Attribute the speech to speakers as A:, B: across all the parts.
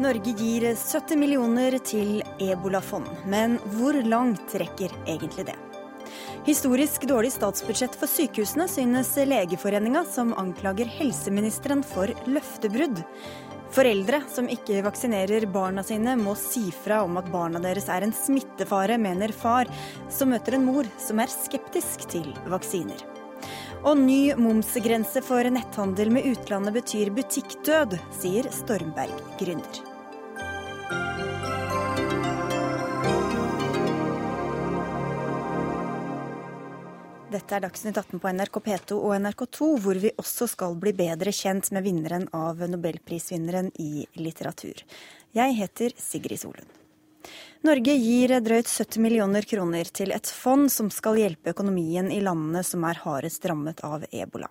A: Norge gir 70 millioner til ebolafond, men hvor langt rekker egentlig det? Historisk dårlig statsbudsjett for sykehusene, synes Legeforeninga, som anklager helseministeren for løftebrudd. Foreldre som ikke vaksinerer barna sine, må si fra om at barna deres er en smittefare, mener far, som møter en mor som er skeptisk til vaksiner. Og ny momsgrense for netthandel med utlandet betyr butikkdød, sier Stormberg Dette er Dagsnytt 18 på NRK P2 og NRK2, hvor vi også skal bli bedre kjent med vinneren av nobelprisvinneren i litteratur. Jeg heter Sigrid Solund. Norge gir drøyt 70 millioner kroner til et fond som skal hjelpe økonomien i landene som er hardest rammet av ebola.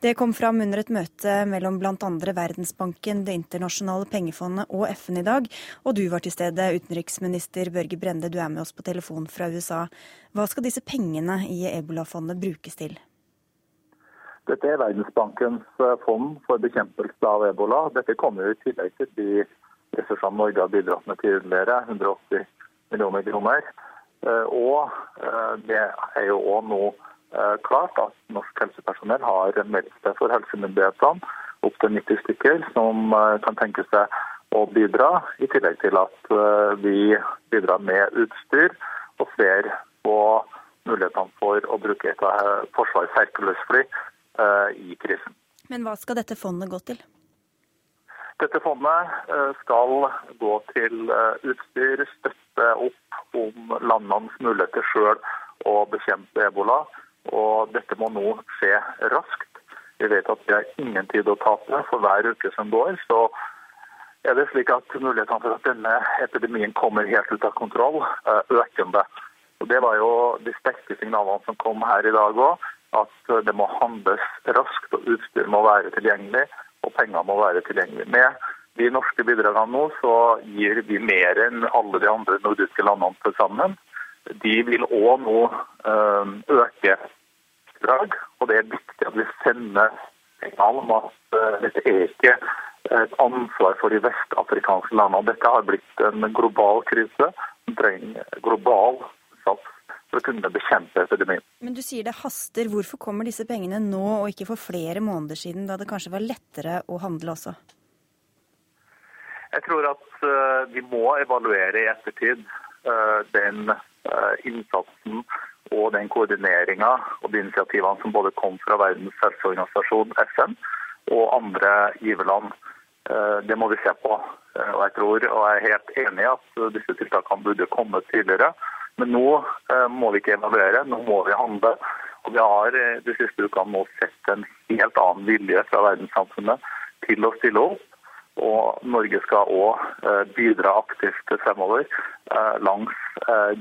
A: Det kom fram under et møte mellom bl.a. Verdensbanken, Det internasjonale pengefondet og FN i dag. Og du var til stede, utenriksminister Børge Brende, du er med oss på telefon fra USA. Hva skal disse pengene i ebolafondet brukes til?
B: Dette er Verdensbankens fond for bekjempelse av ebola. Dette kommer i tillegg til de ressursene Norge har bidratt med tidligere, 180 millioner kroner. Eh, og eh, det er jo òg nå eh, klart at norsk helsepersonell har meldt seg for helsemyndighetene, opptil 90 stykker, som kan tenke seg å bidra. I tillegg til at vi bidrar med utstyr og ser på mulighetene for å bruke et av Forsvarets Hercules-fly i krisen.
A: Men hva skal dette fondet gå til?
B: Dette fondet eh, skal gå til eh, utstyr, støtte opp om landenes muligheter sjøl å bekjempe ebola. Og dette må nå skje raskt. Vi vet at vi har ingen tid å tape. For hver uke som går, så er det slik at mulighetene for at denne epidemien kommer helt ut av kontroll, eh, økende. Og Det var jo de sterke signalene som kom her i dag òg. At det må handles raskt, og utstyr må være tilgjengelig og pengene må være tilgjengelige. Med de norske bidragene nå, så gir vi mer enn alle de andre nordiske landene til sammen. De vil òg nå øh, øke bidrag, og det er viktig at vi sender signal om at uh, dette er ikke et ansvar for de vestafrikanske landene. Dette har blitt en global krise som trenger global sats for å kunne bekjempe epidemien.
A: Men du sier det haster. Hvorfor kommer disse pengene nå og ikke for flere måneder siden, da det kanskje var lettere å handle også?
B: Jeg tror at uh, vi må evaluere i ettertid uh, den uh, innsatsen og den koordineringa og de initiativene som både kom fra Verdens helseorganisasjon, FN, og andre giverland. Det må vi se på. Og jeg tror, og jeg er helt enig i at disse tiltakene burde kommet tidligere. Men nå eh, må vi ikke evaluere, nå må vi handle. Og Vi har eh, de siste ukene nå sett en helt annen vilje fra verdenssamfunnet til å stille opp. Og Norge skal òg eh, bidra aktivt fremover langs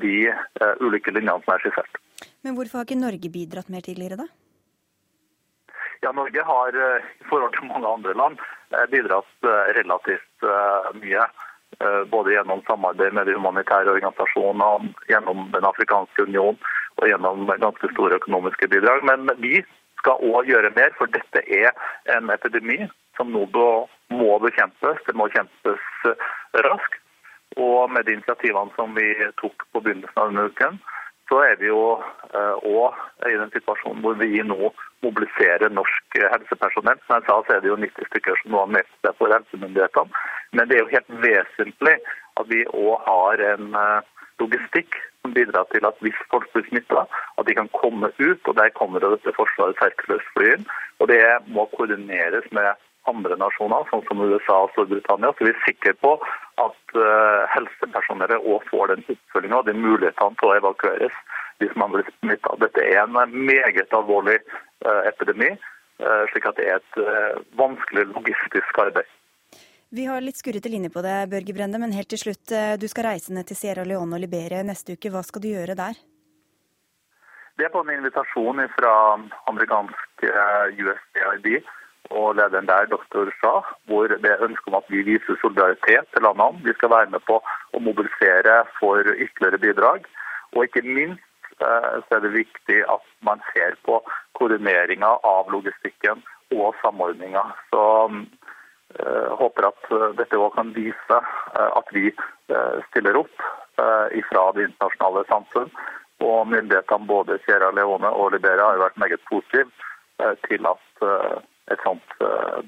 B: de ulike linjene som er skissert.
A: Men hvorfor har ikke Norge bidratt mer tidligere, da?
B: Ja, Norge har i forhold til mange andre land bidratt relativt mye. Eh, både gjennom samarbeid med de humanitære organisasjonene, gjennom Den afrikanske union og gjennom ganske store økonomiske bidrag. Men vi skal òg gjøre mer, for dette er en epidemi som nå må bekjempes. Det må kjempes eh, raskt. Og med de initiativene som vi tok på begynnelsen av denne uken, så er vi jo òg eh, i den situasjonen hvor vi nå mobiliserer norsk helsepersonell. Som jeg sa, så er det jo 90 stykker som nå har meldt seg for helsemyndighetene. Men det er jo helt vesentlig at vi òg har en eh, logistikk som bidrar til at hvis folk blir smitta, at de kan komme ut. og Der kommer det dette Forsvarets Hercules-fly inn. Og det må koordineres med andre nasjoner, sånn som USA og Storbritannia. Så vi er sikre på at uh, helsepersonellet òg får den oppfølginga og de mulighetene til å evakueres hvis man blir smitta. Dette er en meget alvorlig uh, epidemi, slik at det er et vanskelig logistisk arbeid.
A: Vi har litt skurrete linje på det, Børge Brende, men helt til slutt. Du skal reise ned til Sierra Leone og Liberia neste uke. Hva skal du gjøre der?
B: Det er på en invitasjon fra amerikansk USAID og lederen der, doktor Shah, hvor det er ønske om at vi viser solidaritet til landene. Vi skal være med på å mobilisere for ytterligere bidrag. Og ikke minst eh, så er det viktig at man ser på koordineringa av logistikken og samordninga. Så håper at dette òg kan vise at vi stiller opp ifra det internasjonale samfunn. Og myndighetene både Sierra Leone og Liberia har vært meget positive til at et sånt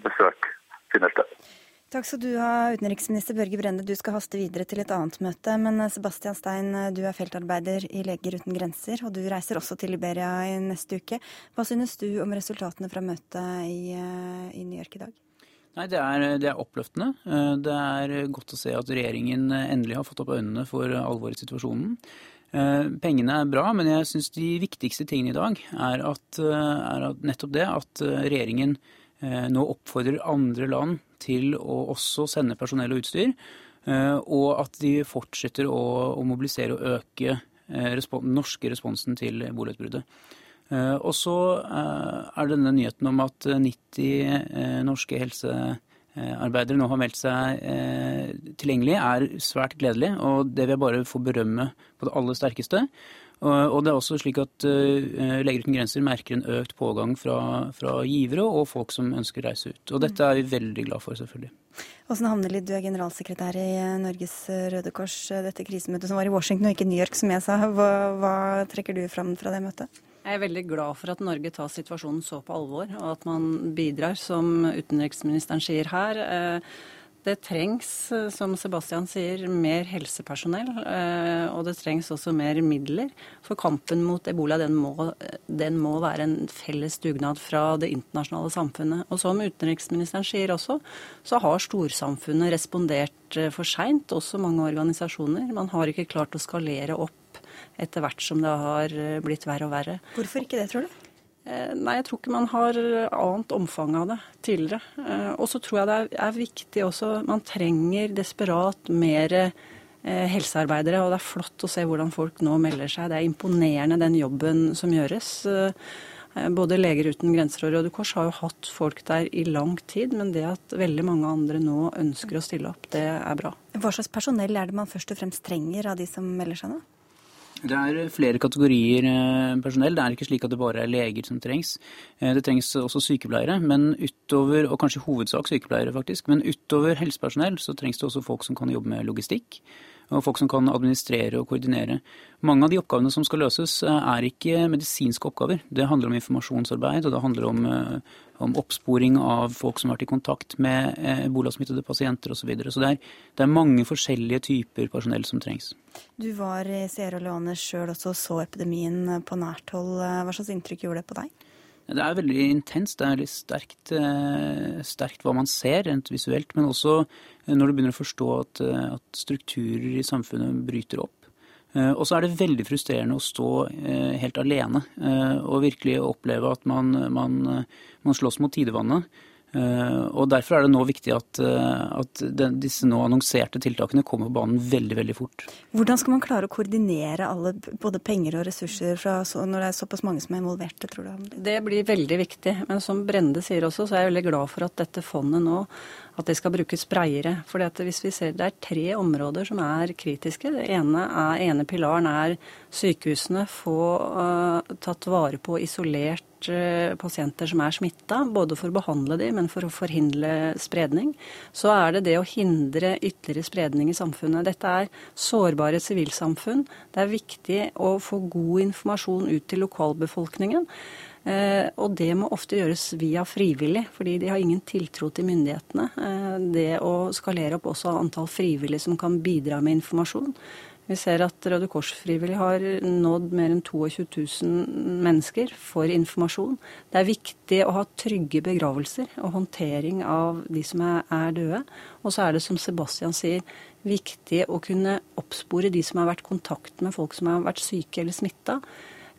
B: besøk finner sted.
A: Takk skal du ha, utenriksminister Børge Brende. Du skal haste videre til et annet møte. Men eh, Sebastian Stein, eh, du er feltarbeider i Leger uten grenser, og du reiser også til Liberia i neste uke. Hva synes du om resultatene fra møtet i, eh, i New York i dag?
C: Nei, det er, det er, oppløftende. Det er godt å se at regjeringen endelig har fått opp øynene for alvoret i situasjonen. Pengene er bra, men jeg syns de viktigste tingene i dag er, at, er at nettopp det at regjeringen nå oppfordrer andre land til å også sende personell og utstyr. Eh, og at de fortsetter å, å mobilisere og øke eh, den norske responsen til ebola-utbruddet. Eh, og så er denne nyheten om at 90 norske helsearbeidere nå har meldt seg tilgjengelig, er svært gledelig. Og det vil jeg bare få berømme på det aller sterkeste. Og det er også slik at uh, Leger uten grenser merker en økt pågang fra, fra, givere og folk som ønsker å reise ut. Og dette er vi veldig glad for, selvfølgelig.
A: Åsen Hamnelid, du er generalsekretær i Norges Røde Kors. Dette krisemøtet som var i Washington og ikke New York, som jeg sa. Hva, hva trekker du fram fra det møtet?
D: Jeg er veldig glad for at Norge tar situasjonen så på alvor, og at man bidrar, som utenriksministeren sier her. Uh, det trengs, eh, som Sebastian sier, mer helsepersonell. Eh, og det trengs også mer midler. For kampen mot ebola den må, den må være en felles dugnad fra det internasjonale samfunnet. Og som utenriksministeren sier også, så har storsamfunnet respondert eh, for seint, også mange organisasjoner. Man har ikke klart å skalere opp etter hvert som det har blitt verre og verre.
A: Hvorfor ikke det, tror du?
D: Eh, nei, jeg tror ikke man har annet omfang av det tidligere. Eh, og så tror jeg det er viktig også Man trenger desperat mer eh, helsearbeidere, og det er flott å se hvordan folk nå melder seg. Det er imponerende den jobben som gjøres. Både Leger uten grenser og Røde Kors har jo hatt folk der i lang tid, men det at veldig mange andre nå ønsker å stille opp, det er bra.
A: Hva slags personell er det man først og fremst trenger av de som melder seg nå?
C: Det er flere kategorier eh, personell. Det er ikke slik at det bare er leger som trengs. Eh, det trengs også sykepleiere, men utover, og kanskje hovedsak sykepleiere faktisk, men utover helsepersonell så trengs det også folk som kan jobbe med logistikk og folk som kan administrere og koordinere. Mange av de oppgavene som skal løses, eh, er ikke medisinske oppgaver. Det handler om informasjonsarbeid, og det handler om, eh, om oppsporing av folk som har vært i kontakt med eh, ebolasmittede pasienter osv. Så, videre. så det er, det er mange forskjellige typer personell som trengs.
A: Du var i Sierra Leone sjøl også og så epidemien på nært hold. Hva slags inntrykk gjorde det på deg?
C: Det er veldig intenst. Det er veldig sterkt, eh, sterkt hva man ser rent visuelt, men også når du begynner å forstå at, eh, at strukturer i samfunnet bryter opp. Eh, og så er det veldig frustrerende å stå helt alene og virkelig oppleve at man, man, man slåss mot tidevannet. Eh, og Derfor er det nå viktig at, eh, at den, disse nå annonserte tiltakene kommer på banen veldig veldig fort.
A: Hvordan skal man klare å koordinere alle, både penger og ressurser fra, når det er såpass mange som er involverte, tror du?
D: Det blir veldig viktig. Men som Brende sier også, så er jeg veldig glad for at dette fondet nå at det skal brukes breiere. For hvis vi ser Det er tre områder som er kritiske. Det ene, er, ene pilaren er sykehusene. Få uh, tatt vare på isolert uh, pasienter som er smitta. Både for å behandle dem, men for å forhindre spredning. Så er det det å hindre ytterligere spredning i samfunnet. Dette er sårbare sivilsamfunn. Det er viktig å få god informasjon ut til lokalbefolkningen. Eh, og det må ofte gjøres via frivillig, fordi de har ingen tiltro til myndighetene. Eh, det å skalere opp også antall frivillige som kan bidra med informasjon. Vi ser at Røde Kors frivillig har nådd mer enn 22 000 mennesker for informasjon. Det er viktig å ha trygge begravelser og håndtering av de som er døde. Og så er det, som Sebastian sier, viktig å kunne oppspore de som har vært i kontakt med folk som har vært syke eller smitta.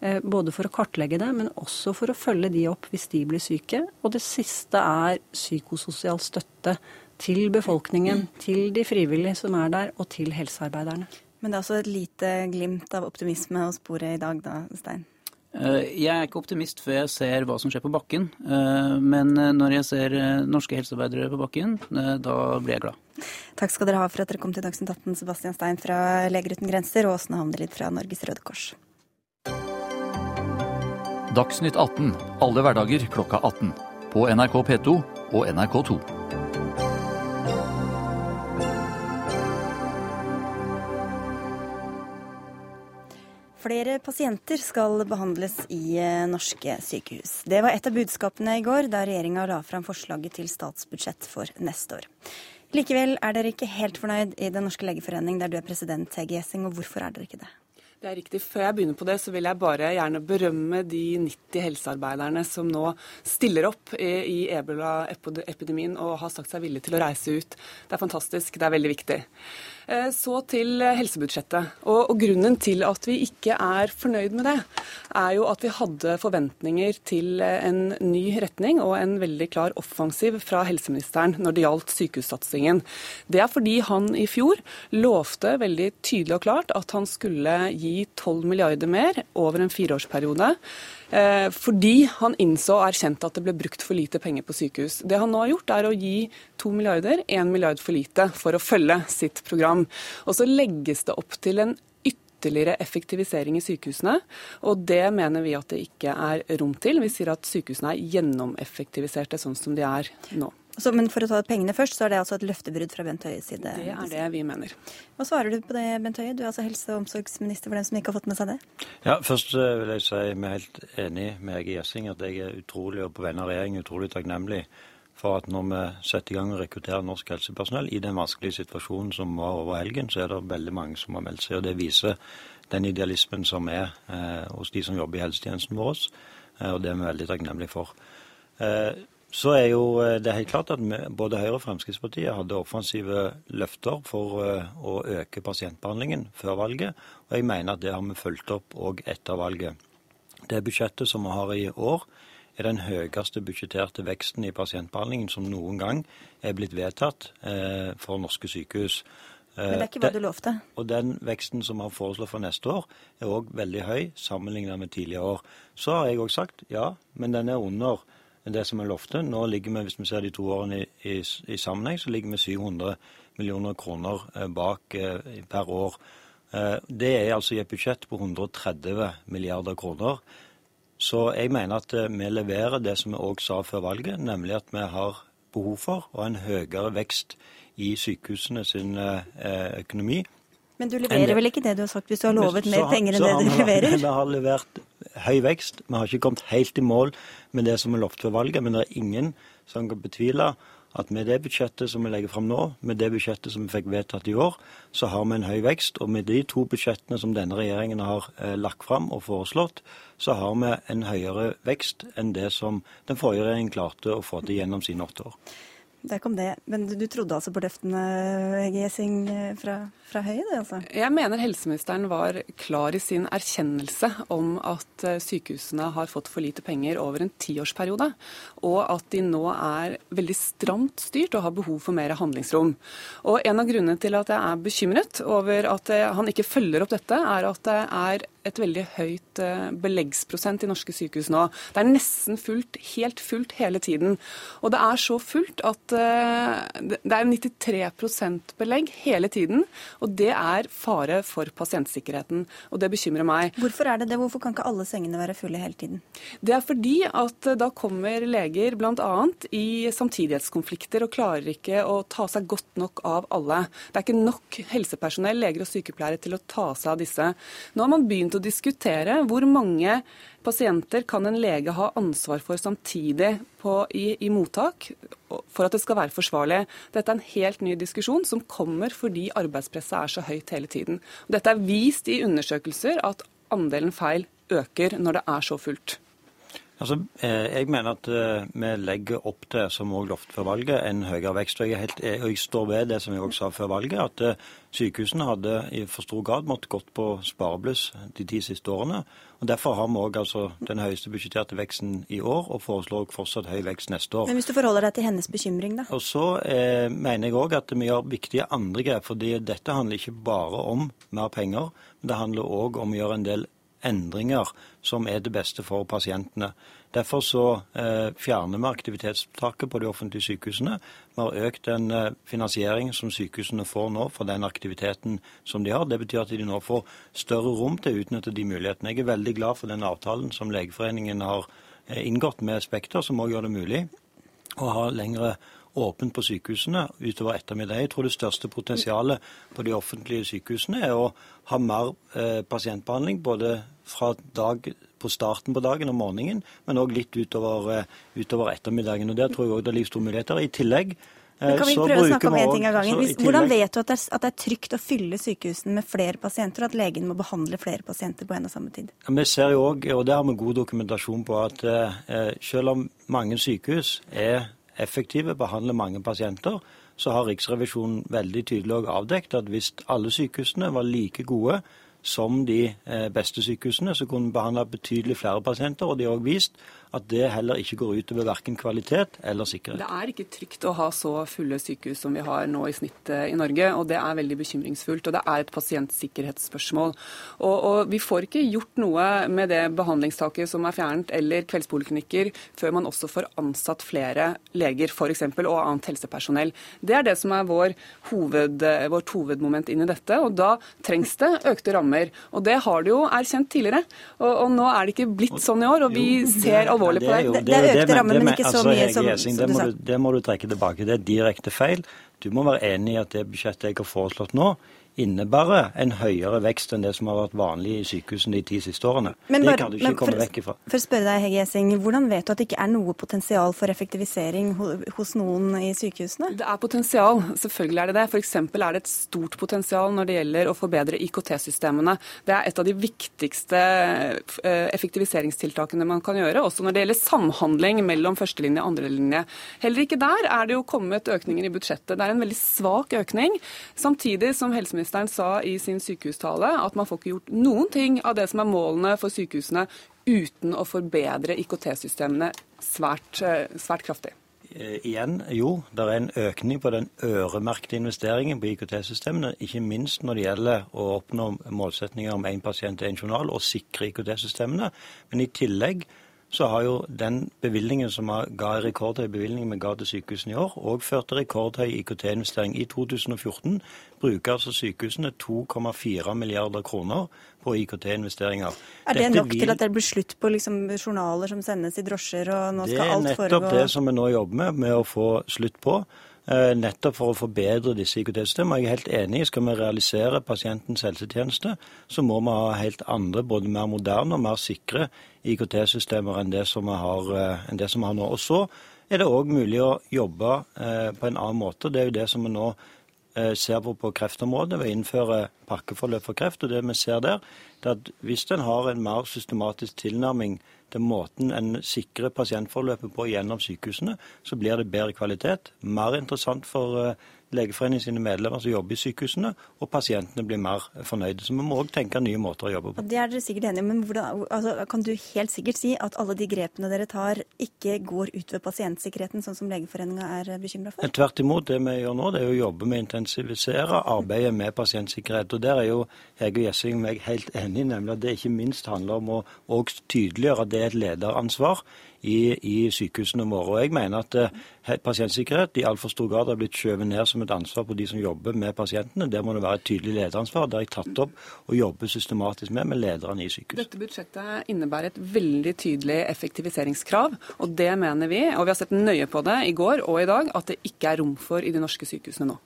D: Eh, både for å kartlegge det, men også for å følge de opp hvis de blir syke. Og det siste er psykososial støtte til befolkningen, til de frivillige som er der, og til helsearbeiderne.
A: Men det er også et lite glimt av optimisme å spore i dag, da, Stein?
C: Eh, jeg er ikke optimist før jeg ser hva som skjer på bakken. Eh, men når jeg ser norske helsearbeidere på bakken, da blir jeg glad.
A: Takk skal dere ha for at dere kom til Dagsnytt 18, Sebastian Stein fra Leger uten grenser og Åsne Havnelid fra Norges Røde Kors.
E: Dagsnytt 18 alle hverdager klokka 18. På NRK P2 og NRK2.
A: Pasienter skal behandles i eh, norske sykehus. Det var et av budskapene i går da regjeringa la fram forslaget til statsbudsjett for neste år. Likevel er dere ikke helt fornøyd i Den norske legeforening, der du er president, Hege Gjessing. Og hvorfor er dere ikke det?
E: Det er riktig. Før jeg begynner på det, så vil jeg bare gjerne berømme de 90 helsearbeiderne som nå stiller opp i ebola-epidemien og har sagt seg villige til å reise ut. Det er fantastisk. Det er veldig viktig. Eh, så til helsebudsjettet. Og, og, grunnen til at vi ikke er fornøyd med det, er jo at vi hadde forventninger til en ny retning og en veldig klar offensiv fra helseministeren når det gjaldt sykehussatsingen. Det er fordi han i fjor lovte veldig tydelig og klart at han skulle gi 12 milliarder mer over en fireårsperiode. Eh, fordi han innså og erkjente at det ble brukt for lite penger på sykehus. Det han nå har gjort, er å gi to milliarder, én milliard for lite, for å følge sitt program. Og så legges det opp til en ytterligere effektivisering i sykehusene, og det mener vi at det ikke er rom til. Vi sier at sykehusene er gjennomeffektiviserte sånn som de er nå.
A: Så, men for å ta pengene først, så er det altså et løftebrudd fra Bent Høies side?
E: Det er det vi mener.
A: Hva svarer du på det, Bent Høie? Du er altså helse- og omsorgsminister for dem som ikke har fått med seg det?
F: Ja, Først eh, vil jeg si vi er helt enig med Hege Gjessing at jeg er utrolig, og på vegne av regjeringen utrolig takknemlig for at når vi setter i gang å rekruttere norsk helsepersonell i den vanskelige situasjonen som var over helgen, så er det veldig mange som har meldt seg. og Det viser den idealismen som er eh, hos de som jobber i helsetjenesten vår, eh, og det er vi veldig takknemlige for. Eh, så er jo eh, det helt klart at både Høyre og Fremskrittspartiet hadde offensive løfter for eh, å øke pasientbehandlingen før valget, og jeg mener at det har vi fulgt opp òg etter valget. Det budsjettet som vi har i år, er den høyeste budsjetterte veksten i pasientbehandlingen som noen gang er blitt vedtatt eh, for norske sykehus.
A: Men det er ikke hva du lovte?
F: Og den veksten som vi har foreslått for neste år, er òg veldig høy sammenlignet med tidligere år. Så har jeg òg sagt ja, men den er under det som er lovte. Nå ligger vi, hvis vi ser de to årene i, i, i sammenheng, så ligger vi 700 millioner kroner eh, bak eh, per år. Eh, det er altså i et budsjett på 130 milliarder kroner. Så jeg mener at vi leverer det som vi òg sa før valget, nemlig at vi har behov for og en høyere vekst i sykehusene sin økonomi.
A: Men du leverer vel ikke det du har sagt hvis du har lovet mer penger enn det du leverer?
F: Vi har levert høy vekst. Vi har ikke kommet helt i mål med det som er lovte ved valget, men det er ingen som kan betvile at med det budsjettet som vi legger fram nå, med det budsjettet som vi fikk vedtatt i år, så har vi en høy vekst. Og med de to budsjettene som denne regjeringen har eh, lagt fram og foreslått, så har vi en høyere vekst enn det som den forrige regjeringen klarte å få til gjennom sine åtte år.
A: Der kom det. Men du trodde altså på løftene, Hege Gjessing, fra, fra Høie? det altså?
E: Jeg mener helseministeren var klar i sin erkjennelse om at eh, sykehusene har fått for lite penger over en tiårsperiode, og at de nå er veldig stramt styrt og har behov for mer handlingsrom. Og En av grunnene til at jeg er bekymret over at eh, han ikke følger opp dette, er at det er et veldig høyt eh, beleggsprosent i norske sykehus nå. Det er nesten fullt, helt fullt hele tiden. Og det er så fullt at eh, det er 93% belegg hele tiden. Og det er fare for pasientsikkerheten. Og det bekymrer meg.
A: Hvorfor er det det? Hvorfor kan ikke alle sengene være fulle hele tiden?
E: Det er fordi at eh, da kommer leger bl.a. i samtidighetskonflikter og klarer ikke å ta seg godt nok av alle. Det er ikke nok helsepersonell, leger og sykepleiere til å ta seg av disse. Nå har man begynt å diskutere hvor mange pasienter kan en lege ha ansvar for samtidig på, i, i, mottak for at det skal være forsvarlig. Dette er en helt ny diskusjon som kommer fordi arbeidspresset er så høyt hele tiden. Dette er vist i undersøkelser at andelen feil øker når det er så fullt.
F: Altså, eh, Jeg mener at eh, vi legger opp til, som også lovte før valget, en høyere vekst. Og jeg, helt, og jeg, står ved det som jeg også sa før valget, at eh, sykehusene hadde i for stor grad måttet gått på sparebluss de ti siste årene. og Derfor har vi også altså, den høyeste budsjetterte veksten i år, og foreslår fortsatt høy vekst neste år.
A: Men hvis du forholder deg til hennes bekymring, da?
F: Og Så eh, mener jeg òg at vi gjør viktige andre grep. fordi dette handler ikke bare om mer penger, men det handler òg om å gjøre en del endringer som er det beste for pasientene. Derfor så eh, fjerner vi aktivitetstaket på de offentlige sykehusene. Vi har økt den eh, finansieringen som sykehusene får nå for den aktiviteten som de har. Det betyr at de nå får større rom til å utnytte de mulighetene. Jeg er veldig glad for den avtalen som Legeforeningen har eh, inngått med Spekter, som òg gjør det mulig å ha lengre åpent på sykehusene utover ettermiddag. Jeg tror det største potensialet på de offentlige sykehusene er å ha mer eh, pasientbehandling både fra dag på starten på dagen og morgenen, men òg litt utover, eh, utover, ettermiddagen. og Der tror jeg òg det er livsstore muligheter. I tillegg
A: men kan vi prøve å snakke om en ting av gangen? Hvis, hvordan vet du at det, er, at det, er, trygt å fylle sykehusene med flere pasienter, og at legen må behandle flere pasienter på en og samme tid?
F: Ja, vi ser jo også, og det har vi god dokumentasjon på, at eh, selv om mange sykehus er effektive, behandler mange pasienter, så har Riksrevisjonen veldig tydelig avdekket at hvis alle sykehusene var like gode som de eh, beste sykehusene, så kunne vi behandle betydelig flere pasienter. Og de har også vist at det heller ikke går utover verken kvalitet eller sikkerhet.
E: Det er ikke trygt å ha så fulle sykehus som vi har nå i snitt i Norge, og det er veldig bekymringsfullt. Og det er et pasientsikkerhetsspørsmål. Og, og vi får ikke gjort noe med det behandlingstaket som er fjernet, eller kveldspoliklinikker, før man også får ansatt flere leger f.eks. og annet helsepersonell. Det er det som er vår hoved, vårt hovedmoment inn i dette, og da trengs det økte rammer. Og det har det jo erkjent tidligere. Og, og nå er det ikke blitt sånn i år, og vi ser alvorlig på det.
A: Det, det økte rammer, men ikke så altså, mye som,
F: som du sa. Det må du trekke tilbake. Det er direkte feil. Du må være enig i at det budsjettet jeg har foreslått nå, innebærer en høyere vekst enn det som har vært vanlig i sykehusene de ti siste årene. Men bare, det kan du ikke komme
A: for,
F: vekk ifra.
A: For å spørre deg, Hege Gjessing, Hvordan vet du at det ikke er noe potensial for effektivisering hos noen i sykehusene?
E: Det er potensial, selvfølgelig er det det. F.eks. er det et stort potensial når det gjelder å forbedre IKT-systemene. Det er et av de viktigste eh, effektiviseringstiltakene man kan gjøre, også når det gjelder samhandling mellom førstelinje og andrelinje. Heller ikke der er det jo kommet økninger i budsjettet. Det er en veldig svak økning. Samtidig som helseministeren helseministeren sa i sin sykehustale at man får ikke gjort noen ting av det som er målene for sykehusene, uten å forbedre IKT-systemene svært, eh, svært kraftig.
F: Eh, igjen, jo, det er en økning på den øremerkede investeringen på IKT-systemene. Ikke minst når det gjelder å oppnå målsetninger om én pasient, én journal og sikre IKT-systemene. Men i tillegg så har jo den bevilgningen som ga rekordhøy bevilgning vi ga til sykehusene i år, òg ført til rekordhøy IKT-investering. I 2014 bruker altså sykehusene 2,4 milliarder kroner på IKT-investeringer.
A: Er det Dette nok vil... til at det blir slutt på liksom journaler som sendes i drosjer, og nå skal alt foregå
F: Det er nettopp det som vi nå jobber med, med å få slutt på. Eh, nettopp for å forbedre disse IKT-systemene. Jeg er helt enig. Skal vi realisere pasientens helsetjeneste, så må vi ha helt andre, både mer moderne og mer sikre IKT-systemer enn, det som vi har, eh, har nå. Og Så er det òg mulig å jobbe eh, på en annen måte. Det er jo det som vi nå ser på på kreftområdet ved å innføre pakkeforløp for kreft. og det vi ser der, er at Hvis en har en mer systematisk tilnærming til måten en sikrer pasientforløpet på gjennom sykehusene, så blir det bedre kvalitet. Mer interessant for eh, Legeforeningen sine medlemmer som jobber i sykehusene, og pasientene blir mer fornøyde. Så vi må òg tenke nye måter å jobbe på.
A: Det er dere sikkert enige men hvordan, altså, kan du helt sikkert si at alle de grepene dere tar, ikke går ut ved pasientsikkerheten, sånn som Legeforeninga er bekymra for?
F: Tvert imot. Det vi gjør nå, det er å jobbe med å intensivisere arbeidet med pasientsikkerhet. Og der er jo og Gjessing meg helt enig, nemlig at det ikke minst handler om å tydeliggjøre at det er et lederansvar i, i sykehusene våre. Og jeg mener at eh, pasientsikkerhet i altfor stor grad har blitt skjøvet ned som et ansvar på de som jobber med pasientene. Der må det være et tydelig lederansvar. Det har jeg tatt opp og jobber systematisk med med lederne i sykehus.
E: Dette budsjettet innebærer et veldig tydelig effektiviseringskrav, og det mener vi, og vi har sett nøye på det i går og i dag, at det ikke er rom for i de norske sykehusene nå.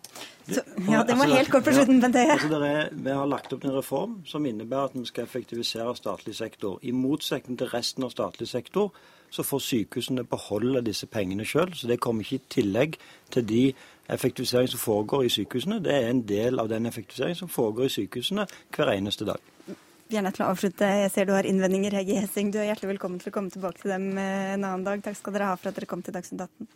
A: Så, ja, det var altså, helt kort på slutten, Bent Høie.
F: Altså, vi har lagt opp en reform som innebærer at vi skal effektivisere statlig sektor. I motsetning til resten av statlig sektor så får sykehusene beholde disse pengene sjøl. Så det kommer ikke i tillegg til de effektivisering som foregår i sykehusene. Det er en del av den effektivisering som foregår i sykehusene hver eneste dag.
A: Vi er nødt til å avslutte. Jeg ser du har innvendinger, Hegge Hessing. Du er hjertelig velkommen til å komme tilbake til dem en annen dag. Takk skal dere ha for at dere kom til Dagsnytt 18.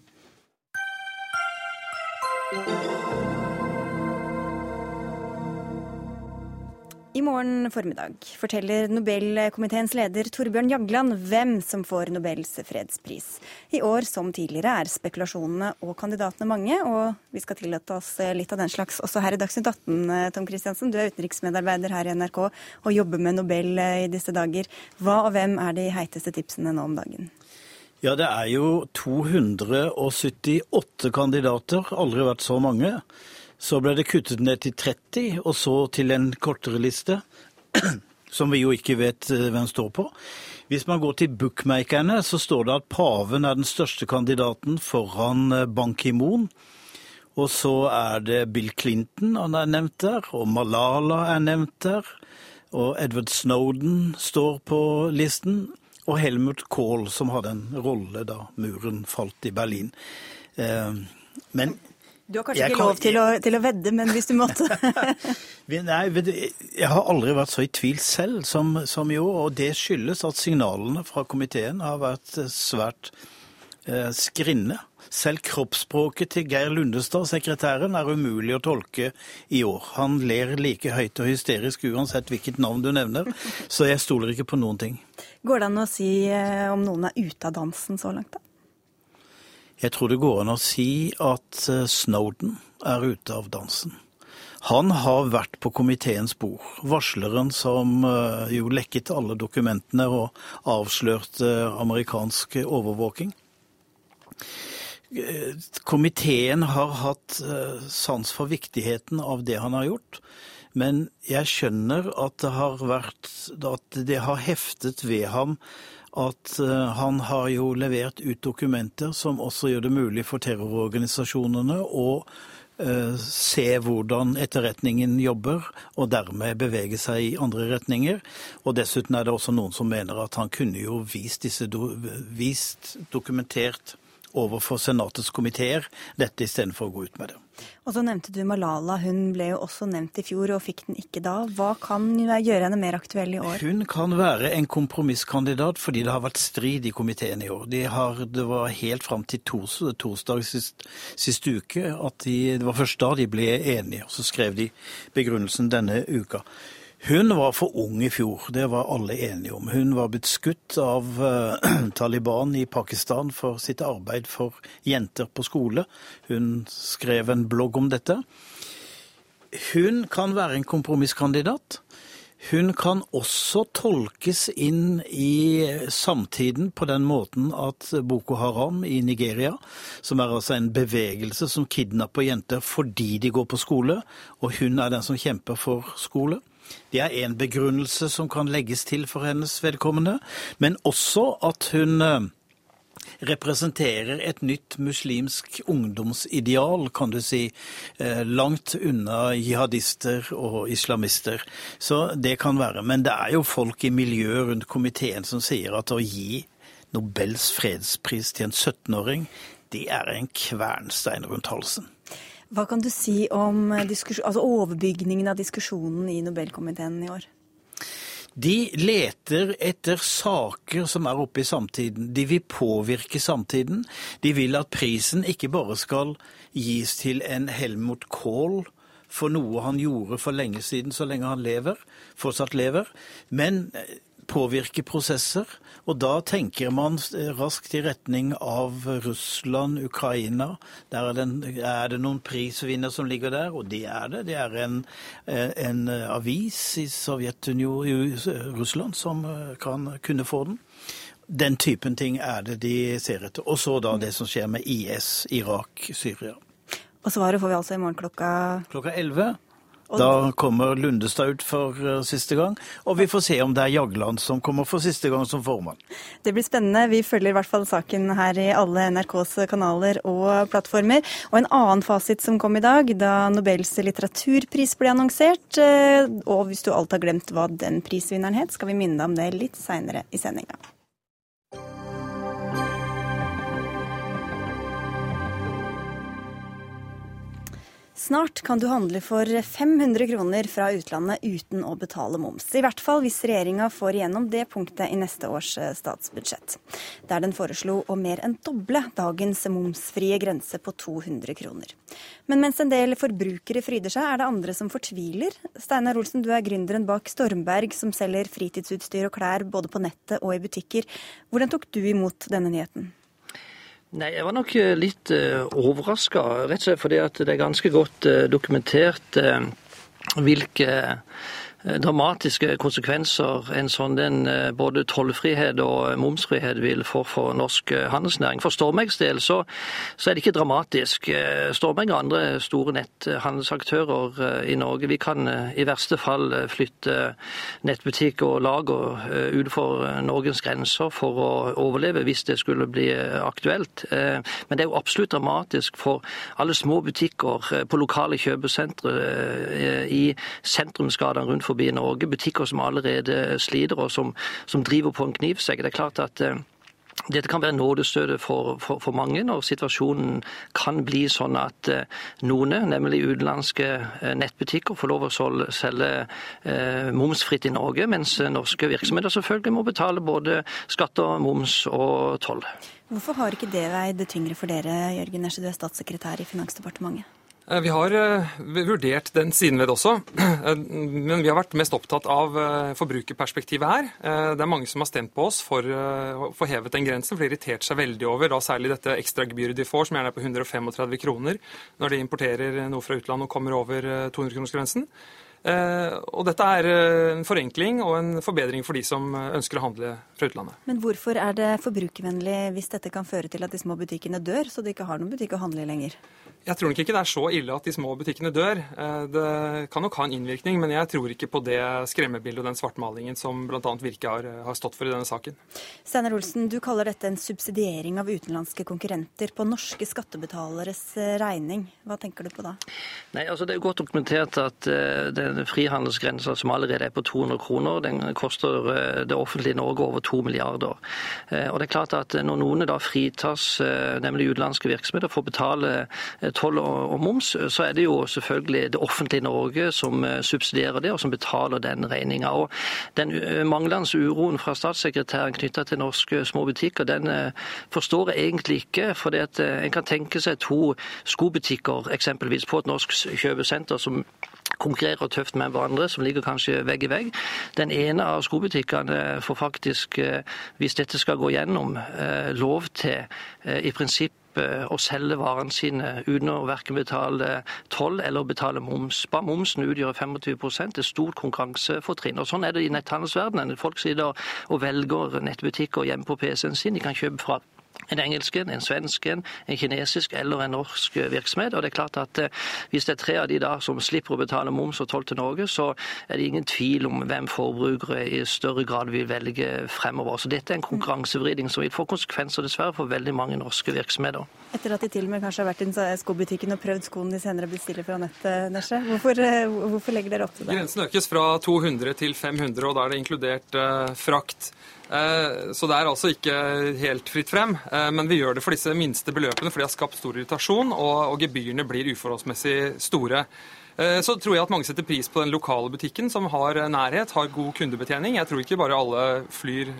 A: I morgen formiddag forteller Nobelkomiteens leder Torbjørn Jagland hvem som får Nobels fredspris. I år som tidligere er spekulasjonene og kandidatene mange, og vi skal tillate oss litt av den slags også her i Dagsnytt 18. Tom Christiansen, du er utenriksmedarbeider her i NRK og jobber med Nobel i disse dager. Hva og hvem er de heiteste tipsene nå om dagen?
G: Ja, det er jo 278 kandidater. Aldri vært så mange. Så ble det kuttet ned til 30, og så til en kortere liste.
H: som vi jo ikke vet eh, hvem står på. Hvis man går til bookmakerne, så står det at paven er den største kandidaten foran eh, Ban Ki-moon. Og så er det Bill Clinton han er nevnt der, og Malala er nevnt der. Og Edward Snowden står på listen. Og Helmut Kohl, som hadde en rolle da muren falt i Berlin. Eh, men
A: Du har kanskje
H: Jeg
A: ikke
H: kan-
A: lov til å, til å vedde, men hvis du måtte
H: Nei, vet du, jeg har aldri vært så i tvil selv som, som i år, og det skyldes at signalene fra komiteen har vært eh, svært eh, skrinne. Selv kroppsspråket til Geir Lundestad, sekretæren, er umulig å tolke i år. Han ler like høyt og hysterisk uansett hvilket navn du nevner, så jeg stoler ikke på noen ting.
A: Går det an å si eh, om noen er ute av dansen så langt, da?
H: Jeg tror det går an å si at eh, Snowden er ute av dansen. Han har vært på komiteens bord. Varsleren som eh, jo lekket alle dokumentene og avslørte amerikansk overvåking. Eh, Komiteen har hatt sans for viktigheten av det han har gjort. Men jeg skjønner at det har vært At det har heftet ved ham at eh, han har jo levert ut dokumenter som også gjør det mulig for terrororganisasjonene å eh, se hvordan etterretningen jobber, og dermed bevege seg i andre retninger. Og dessuten er det også noen som mener at han kunne jo vist disse vist dokumentert overfor Senatets komiteer dette istedenfor å gå ut med det.
A: Og så nevnte du Malala. Hun ble jo også nevnt i fjor og fikk den ikke da. Hva kan gjøre henne mer aktuell i år?
H: Hun kan være en kompromisskandidat fordi det har vært strid i komiteen i år. De har, det var helt fram til tors, torsdag sist, sist uke at de, det var først da de ble enige. og Så skrev de begrunnelsen denne uka. Hun var for ung i fjor, det var alle enige om. Hun var blitt skutt av eh, Taliban i Pakistan for sitt arbeid for jenter på skole. Hun skrev en blogg om dette. Hun kan være en kompromisskandidat. Hun kan også tolkes inn i samtiden på den måten at Boko Haram i Nigeria, som er altså en bevegelse som kidnapper jenter fordi de går på skole, og hun er den som kjemper for skole. Det er en begrunnelse som kan legges til for hennes vedkommende, men også at hun eh, representerer et nytt muslimsk ungdomsideal, kan du si, eh, langt unna jihadister og islamister. Så det kan være. Men det er jo folk i miljøet rundt komiteen som sier at å gi Nobels fredspris til en 17-åring, det er en kvernstein rundt halsen.
A: Hva kan du si om altså overbygningen av diskusjonen i Nobelkomiteen i år?
H: De leter etter saker som er oppe i samtiden. De vil påvirke samtiden. De vil at prisen ikke bare skal gis til en Helmut Kohl for noe han gjorde for lenge siden, så lenge han lever, fortsatt lever, men påvirke prosesser. Og da tenker man raskt i retning av Russland, Ukraina. Der er det, er det noen prisvinner som ligger der, og det er det. Det er en, en avis i Sovjetunionen, i Russland, som kan kunne få den. Den typen ting er det de ser etter. Og så da det som skjer med IS, Irak, Syria.
A: Og svaret får vi altså i morgen klokka
H: Klokka 11. Da kommer Lundestad ut for uh, siste gang, og vi får se om det er Jagland som kommer for siste gang som formann.
A: Det blir spennende. Vi følger i hvert fall saken her i alle NRKs kanaler og plattformer. Og en annen fasit som kom i dag, da Nobels litteraturpris ble annonsert. Og hvis du alt har glemt hva den prisvinneren het, skal vi minne deg om det litt seinere i sendinga. Snart kan du handle for 500 kroner fra utlandet uten å betale moms. I hvert fall hvis regjeringa får igjennom det punktet i neste års statsbudsjett. Der den foreslo å mer enn doble dagens momsfrie grense på 200 kroner. Men mens en del forbrukere fryder seg, er det andre som fortviler. Steinar Olsen, du er gründeren bak Stormberg, som selger fritidsutstyr og klær både på nettet og i butikker. Hvordan tok du imot denne nyheten?
I: Nei, Jeg var nok litt uh, overraska, rett og slett fordi det er ganske godt uh, dokumentert hvilke dramatiske konsekvenser en sånn den, både tollfrihet og momsfrihet vil få for norsk handelsnæring. For Stormegs del så, så, er det ikke dramatisk. Stormeg og andre store netthandelsaktører i Norge vi kan i verste fall flytte nettbutikk og lager utenfor Norges grenser for å overleve hvis det skulle bli aktuelt. Men det er jo absolutt dramatisk for alle små butikker på lokale kjøpesentre i sentrumsgatene rundt forbi Norge. Butikker som allerede sliter, og som, som driver på en knivsegg. Det er klart at eh, dette kan være nådestøtet for, for, for, mange når situasjonen kan bli sånn at eh, noen, nemlig utenlandske eh, nettbutikker, får lov å selge eh, momsfritt i Norge, mens norske virksomheter selvfølgelig må betale både skatter, moms og toll.
A: Hvorfor har ikke det veid tyngre for dere, Jørgen Nesje, du er statssekretær i Finansdepartementet?
J: Eh, vi har eh, vurdert den siden ved det også, eh, men vi har vært mest opptatt av forbrukerperspektivet her. Det er mange som har stemt på oss for å få hevet den grensen, for de irriterte seg veldig over da særlig dette ekstragebyret de får, som gjerne er på 135 kroner når de importerer noe fra utlandet og kommer over 200-kronersgrensen. Og dette er en forenkling og en forbedring for de som ønsker å handle fra utlandet.
A: Men hvorfor er det forbrukervennlig hvis dette kan føre til at de små butikkene dør, så de ikke har noen butikk å handle i lenger?
J: Jeg tror nok ikke det er så ille at de små butikkene dør. Eh, det kan nok ha en innvirkning, men jeg tror ikke på det skremmebildet og den svartmalingen som bl.a. Virke har, har, stått for i denne saken.
A: Steinar Olsen, du kaller dette en subsidiering av utenlandske konkurrenter på norske skattebetaleres eh, regning. Hva tenker du på da?
I: Nei, altså Det er godt dokumentert at den frihandelsgrensa som allerede er på 200 kroner, den koster uh, det offentlige Norge over 2 milliarder. Uh, og det er klart at Når noen da fritas, nemlig utenlandske virksomheter, for å betale toll og, moms, så er det jo selvfølgelig det offentlige Norge som eh, subsidierer det, og som betaler den regninga. Den eh, manglende uroen fra statssekretæren knytta til norske små butikker, den eh, forstår jeg egentlig ikke. For en kan tenke seg to skobutikker eksempelvis på et norsk kjøpesenter som konkurrerer tøft med hverandre, som ligger kanskje vegg i vegg. Den ene av skobutikkene får faktisk, hvis dette skal gå gjennom, lov til i prinsipp å selge varene sine uten å verken betale toll eller betale moms. Bare momsen utgjør 25 Det er stort konkurransefortrinn. Og Sånn er det i netthandelsverdenen. Folk sitter og velger nettbutikker hjemme på PC-en sin. De kan kjøpe fra en engelsk, en svensk, en kinesisk eller en norsk virksomhet. Og det er klart at eh, Hvis det er tre av de da som slipper å betale moms og toll til Norge, så er det ingen tvil om hvem forbrukere i større grad vil velge fremover. Så dette er en konkurransevridning som vil få konsekvenser dessverre for veldig mange norske virksomheter.
A: Etter at de til og med kanskje har vært i skobutikken og prøvd skoene de senere bestiller fra nettet, Nesje. Hvorfor, eh, hvorfor legger dere opp til det?
J: Grensen økes fra 200 til 500, og da er det inkludert uh, frakt. Eh, så det er altså ikke helt fritt frem. Eh, men vi gjør det for disse minste beløpene, for de har skapt stor irritasjon, og gebyrene blir uforholdsmessig store. Eh, så tror jeg at mange setter pris på den lokale butikken som har nærhet, har god kundebetjening. Jeg tror ikke bare alle flyr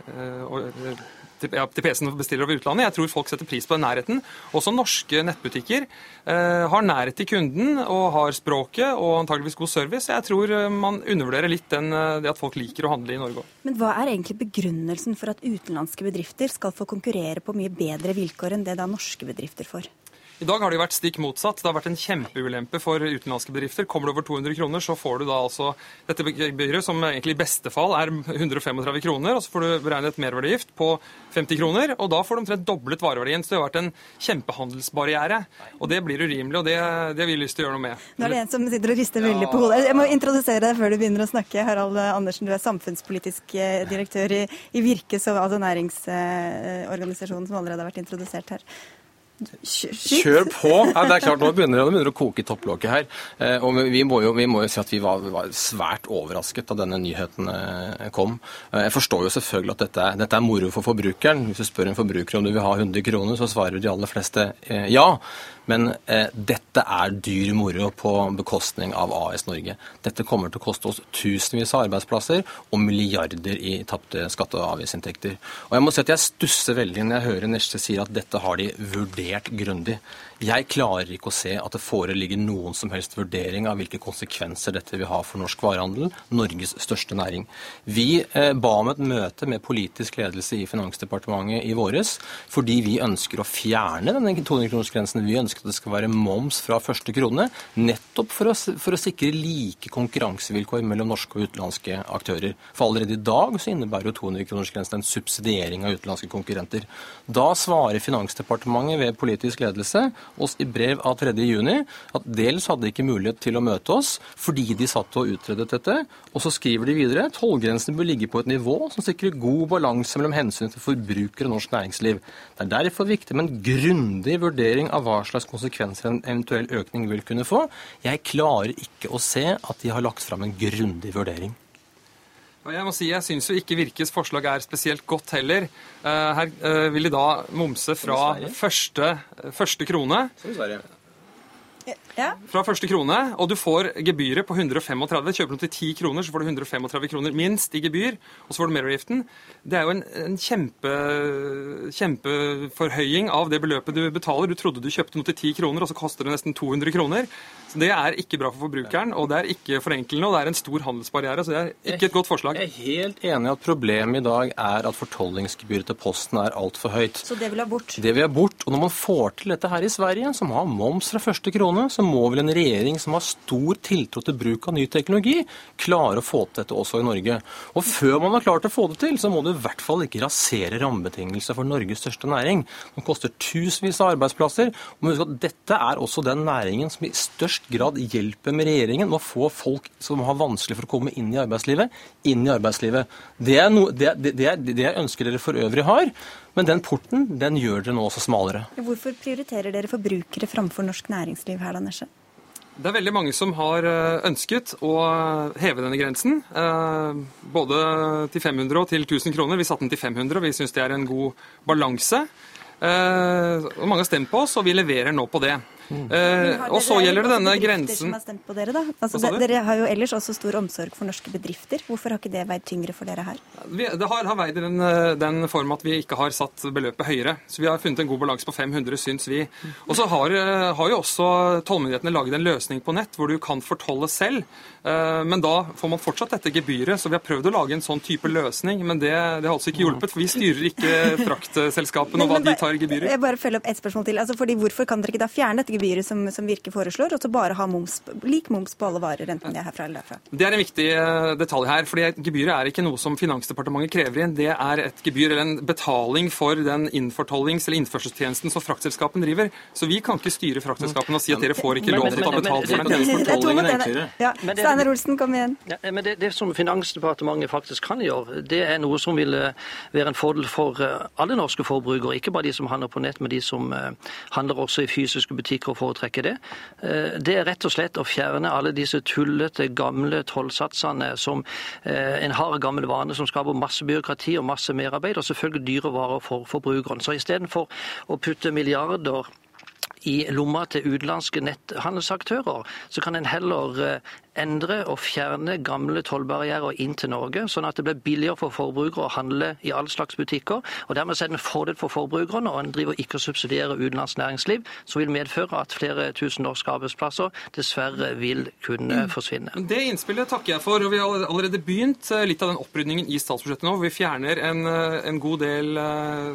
J: til, ja, til PC-en og bestiller over utlandet. Jeg tror folk setter pris på den nærheten. Også norske nettbutikker eh, har nærhet til kunden og har språket og antageligvis god service. Jeg tror eh, man undervurderer litt den, eh, det at folk liker å handle i Norge òg.
A: Men hva er egentlig begrunnelsen for at utenlandske bedrifter skal få konkurrere på mye bedre vilkår enn det da norske bedrifter får?
J: I dag har det jo vært stikk motsatt. Det har vært en kjempeulempe for utenlandske bedrifter. Kommer du over 200 kroner, så får du da altså dette gebyret, som egentlig i beste fall er 135 kroner. Og så får du beregnet et merverdigift på 50 kroner, og da får du omtrent doblet vareverdien. Så det har vært en kjempehandelsbarriere. Og det blir urimelig, og det, det har vi lyst til å gjøre noe med.
A: Nå er det en som sitter og rister veldig på hodet. Jeg må introdusere deg før du begynner å snakke. Harald Andersen, du er samfunnspolitisk eh, direktør i, i Virke, altså næringsorganisasjonen som allerede har vært introdusert her.
K: Kjør på! Ja, det er klart, Nå begynner det å koke i topplokket her. Eh, og vi må, jo, vi må jo si at vi var, var, svært overrasket da denne nyheten eh, kom. Eh, jeg forstår jo selvfølgelig at dette dette er moro for forbrukeren. Hvis du spør en forbruker om du vil ha 100 kroner, så svarer de aller fleste ja. Men eh, dette er dyr moro på bekostning av AS Norge. Dette kommer til å koste oss tusenvis av arbeidsplasser og milliarder i tapte skatte- og avgiftsinntekter. Og jeg må si at jeg stusser veldig når jeg hører Nesje si at dette har de vurdert grundig. Jeg klarer ikke å se at det foreligger noen som helst vurdering av hvilke konsekvenser dette vil ha for norsk varehandel, Norges største næring. Vi eh, ba om et møte med politisk ledelse i Finansdepartementet i våres fordi vi ønsker å fjerne denne 200-kronersgrensen. Vi ønsker at det skal være moms fra første krone, nettopp for å, for å sikre like konkurransevilkår mellom norske og utenlandske aktører. For allerede i dag så innebærer jo 200-kronersgrensen en subsidiering av utenlandske konkurrenter. Da svarer Finansdepartementet ved politisk ledelse oss i brev av 3.6 at dels hadde de ikke mulighet til å møte oss fordi de satt og utredet dette. Og så skriver de videre tollgrensene bør ligge på et nivå som sikrer god balanse mellom hensynet til forbrukere og norsk næringsliv. Det er derfor viktig med en grundig vurdering av hva slags konsekvenser en eventuell økning vil kunne få. Jeg klarer ikke å se at de har lagt fram en grundig vurdering.
J: Jeg må si, jeg syns jo ikke Virkes forslag er spesielt godt heller. Eh, her eh, vil de da momse fra første, første krone.
A: Ja.
J: Fra første krone, og du får gebyret på 135. Kjøper du til 10 kroner, så får du 135 kroner minst i gebyr, og så får du mervergiften. Det er jo en, en kjempe, kjempeforhøying av det beløpet du betaler. Du trodde du kjøpte noe til 10 kroner, og så koster det nesten 200 kroner. Det er ikke bra for forbrukeren, og det er ikke forenklende, og det er en stor handelsbarriere. Så det er ikke et godt forslag.
K: Jeg er helt enig i at problemet i dag er at fortollingsgebyret til Posten er altfor høyt.
A: Så det vil ha bort.
K: Det vil ha bort. Og når man får til dette her i Sverige, som har moms fra første krone, så må vel en regjering som har stor tiltro til bruk av ny teknologi, klare å få til dette også i Norge. Og før man har klart å få det til, så må du i hvert fall ikke rasere rammebetingelser for Norges største næring. Den koster tusenvis av arbeidsplasser. Og må huske at dette er også den næringen som i størst grad hjelper med regjeringen med å få folk som har vanskelig for å komme inn i arbeidslivet, inn i arbeidslivet. Det er, no, det, det, det er det jeg ønsker dere for øvrig har. Men den porten den gjør dere nå også smalere.
A: Hvorfor prioriterer dere forbrukere framfor norsk næringsliv her, da, Nesje?
J: Det er veldig mange som har eh, ønsket å heve denne grensen. eh, Både til 500 og til 1000 kroner. Vi satte den til 500, og vi syns det er en god balanse. Eh, og Mange har stemt på oss, og vi leverer nå på det. Eh, og så gjelder det denne grensen
A: Som har stemt på dere, da. Altså,
J: Hva
A: dere har jo ellers også stor omsorg for norske bedrifter. Hvorfor har ikke det veid tyngre for dere her?
J: Vi, det har, har veid i den, eh, den form at vi ikke har satt beløpet høyere. Så vi har funnet en god balanse på 500, syns vi. Og så har, eh, har jo også tollmyndighetene laget en løsning på nett hvor du kan fortolle selv. Eh, Men da får man fortsatt dette gebyret, så vi har prøvd å lage en sånn type løsning. Men det, det har altså ikke hjulpet, for vi styrer ikke fraktselskapene og hva de tar i gebyrer.
A: Jeg bare følger opp ett spørsmål til. Altså, fordi Hvorfor kan dere ikke da fjerne dette gebyret som, som Virke foreslår, og så bare ha moms, lik moms på alle varer, enten de er herfra eller derfra?
J: Det er en viktig eh, detalj her. fordi Gebyret er ikke noe som Finansdepartementet krever inn. Det er et gebyr eller en betaling for den innfortollings- eller innførselstjenesten som fraktselskapene driver. Så vi kan ikke styre fraktselskapene og si at dere får ikke lov til å ta betalt for den tjenesten.
A: Ja, Steinar Olsen, kom igjen.
I: Ja, men det, det som Finansdepartementet faktisk kan gjøre, det er noe som vil være en fordel for eh, alle norske forbrukere. Ikke bare de som handler på nett, men de som eh, handler også i fysiske butikker foretrekker det. Eh, Det er rett og slett å fjerne alle disse tullete, gamle tollsatsene som eh, en har gammel vane som skaper masse byråkrati og masse merarbeid, og selvfølgelig dyre varer for forbrukeren. Så istedenfor å putte milliarder i lomma til utenlandske netthandelsaktører, så kan en heller eh, endre og fjerne gamle tollbarrierer inn til Norge, sånn at det blir billigere for forbrukere å handle i all slags butikker. og Dermed er det en fordel for forbrukerne, og en driver ikke og subsidierer utenlandsk næringsliv, som vil medføre at flere tusen norske arbeidsplasser dessverre vil kunne forsvinne.
J: Det innspillet takker jeg for. og Vi har allerede begynt eh, litt av den opprydningen i statsbudsjettet nå. hvor Vi fjerner en, eh, en god del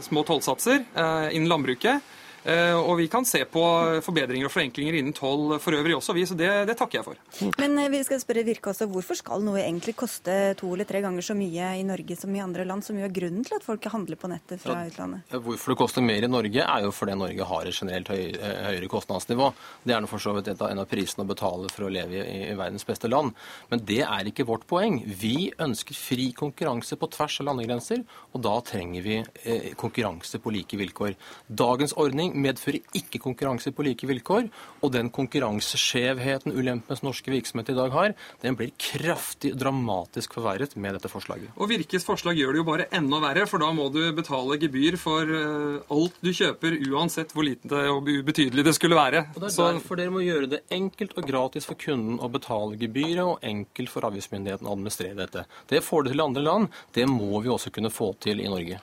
J: små tollsatser innen landbruket. Eh, Og vi kan se på forbedringer og forenklinger innen toll for øvrig også, vi. Så det, det takker jeg for.
A: Men eh, vi skal spørre Virke også, hvorfor skal noe egentlig koste to eller tre ganger så mye i Norge som i andre land, som jo er grunnen til at folk handler på nettet fra utlandet?
K: Ja, Hvorfor det koster mer i Norge, er jo fordi Norge har et generelt høy, eh, høyere kostnadsnivå. Det er nå for så vidt en av prisene å betale for å leve i, i verdens beste land. Men det er ikke vårt poeng. Vi ønsker fri konkurranse på tvers av landegrenser, og da trenger vi eh, konkurranse på like vilkår. Dagens ordning medfører ikke konkurranse på like vilkår, og den konkurranseskjevheten, ulempen som norske virksomheter i dag har, den blir kraftig dramatisk forverret med dette forslaget.
J: Og Virkes forslag gjør det jo bare enda verre, for da må du betale gebyr for eh, alt du kjøper, uansett hvor lite og ubetydelig det skulle være.
K: Og Det er derfor dere må gjøre det enkelt og gratis for kunden å betale gebyret, og enkelt for avgiftsmyndigheten å administrere dette. Det får det til i andre land. Det må vi også kunne få til i Norge.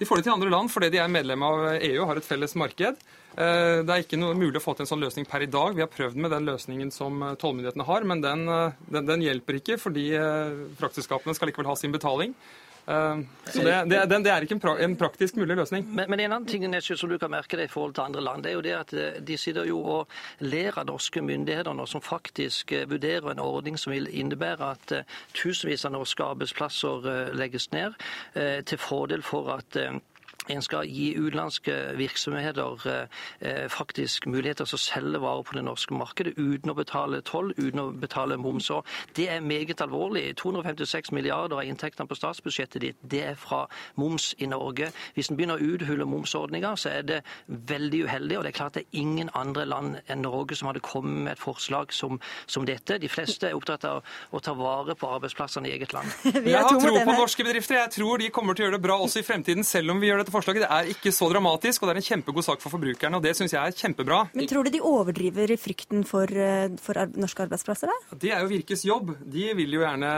J: De får det til andre land fordi de er medlem av EU og har et felles marked. Det er ikke mulig å få til en sånn løsning per i dag. Vi har prøvd med den løsningen som tollmyndighetene har, men den, den, den hjelper ikke fordi fraktselskapene skal likevel ha sin betaling. Eh, så det, det, det, er ikke en, pra, en, praktisk mulig løsning.
I: Men, men en annen ting Nesje, som du kan merke det i forhold til andre land, det er jo det at eh, de sitter jo og ler av norske myndigheter nå, som faktisk eh, vurderer en ordning som vil innebære at tusenvis av norske arbeidsplasser legges ned, til fordel for at en skal gi utenlandske virksomheter eh, faktisk muligheter til å selge varer på det norske markedet uten å betale toll, uten å betale moms. Og det er meget alvorlig. 256 milliarder av inntektene på statsbudsjettet ditt det er fra moms i Norge. Hvis en begynner å uthule momsordninga, så er det veldig uheldig. Og det er klart det er ingen andre land enn Norge som hadde kommet med et forslag som, som dette. De fleste er opptatt av å ta vare på arbeidsplassene i eget land.
J: Jeg har tro på norske bedrifter. Jeg tror de kommer til å gjøre det bra også i fremtiden, selv om vi gjør dette forslaget. Det er ikke så dramatisk, og det er en kjempegod sak for forbrukerne. og Det syns jeg er kjempebra.
A: Men tror du de overdriver frykten for, eh, for norske arbeidsplasser? da?
J: Det er jo Virkes jobb. De vil jo gjerne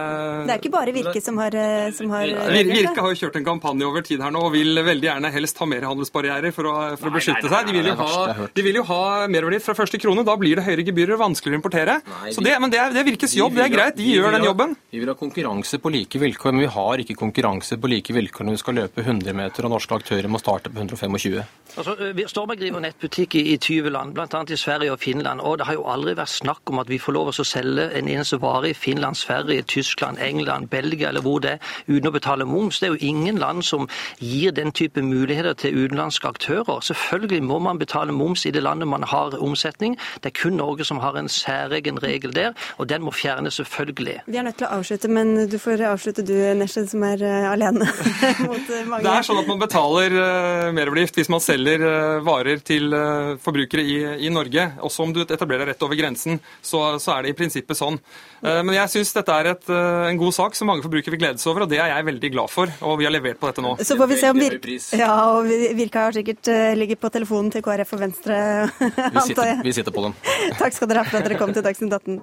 A: Det er ikke bare Virke som har, eh, som har
J: Virke har jo kjørt en kampanje over tid her nå og vil veldig gjerne helst ha mer handelsbarrierer for å, for å beskytte seg. De vil jo ha, de vil jo ha merverdi fra første krone. Da blir det høyere gebyrer og vanskeligere å importere. Så det, men det er, det er Virkes jobb. Det er greit. De gjør den jobben.
K: Vi vil ha konkurranse på like vilkår, men vi har ikke konkurranse på like vilkår når vi skal løpe 100 meter og norske aktører må starte på 125.
I: Altså, Storberg driver nettbutikk i, i 20 land, bl.a. i Sverige og Finland. og Det har jo aldri vært snakk om at vi får lov å selge en eneste vare i Finland, Sverige, Tyskland, England, Belgia eller hvor det er, uten å betale moms. Det er jo ingen land som gir den type muligheter til utenlandske aktører. Selvfølgelig må man betale moms i det landet man har omsetning. Det er kun Norge som har en særegen regel der, og den må fjernes selvfølgelig.
A: Vi er nødt til å avslutte, men du får avslutte du, Nesje, som er uh, alene mot uh, mange.
J: Det er sånn at man betaler uh, merverdiavgift hvis man selger eh, varer til eh, forbrukere i, i, Norge, også om du etablerer deg rett over grensen, så, så, er det i prinsippet sånn. Eh, men jeg syns dette er et, en god sak som mange forbrukere vil glede seg over, og det er jeg veldig glad for. Og vi har levert på dette nå.
A: Så får vi se om Virke ja, og Virka har sikkert ligger på telefonen til KrF og Venstre,
K: vi sitter, vi sitter på dem.
A: Takk skal dere ha for at dere kom til Dagsnytt 18.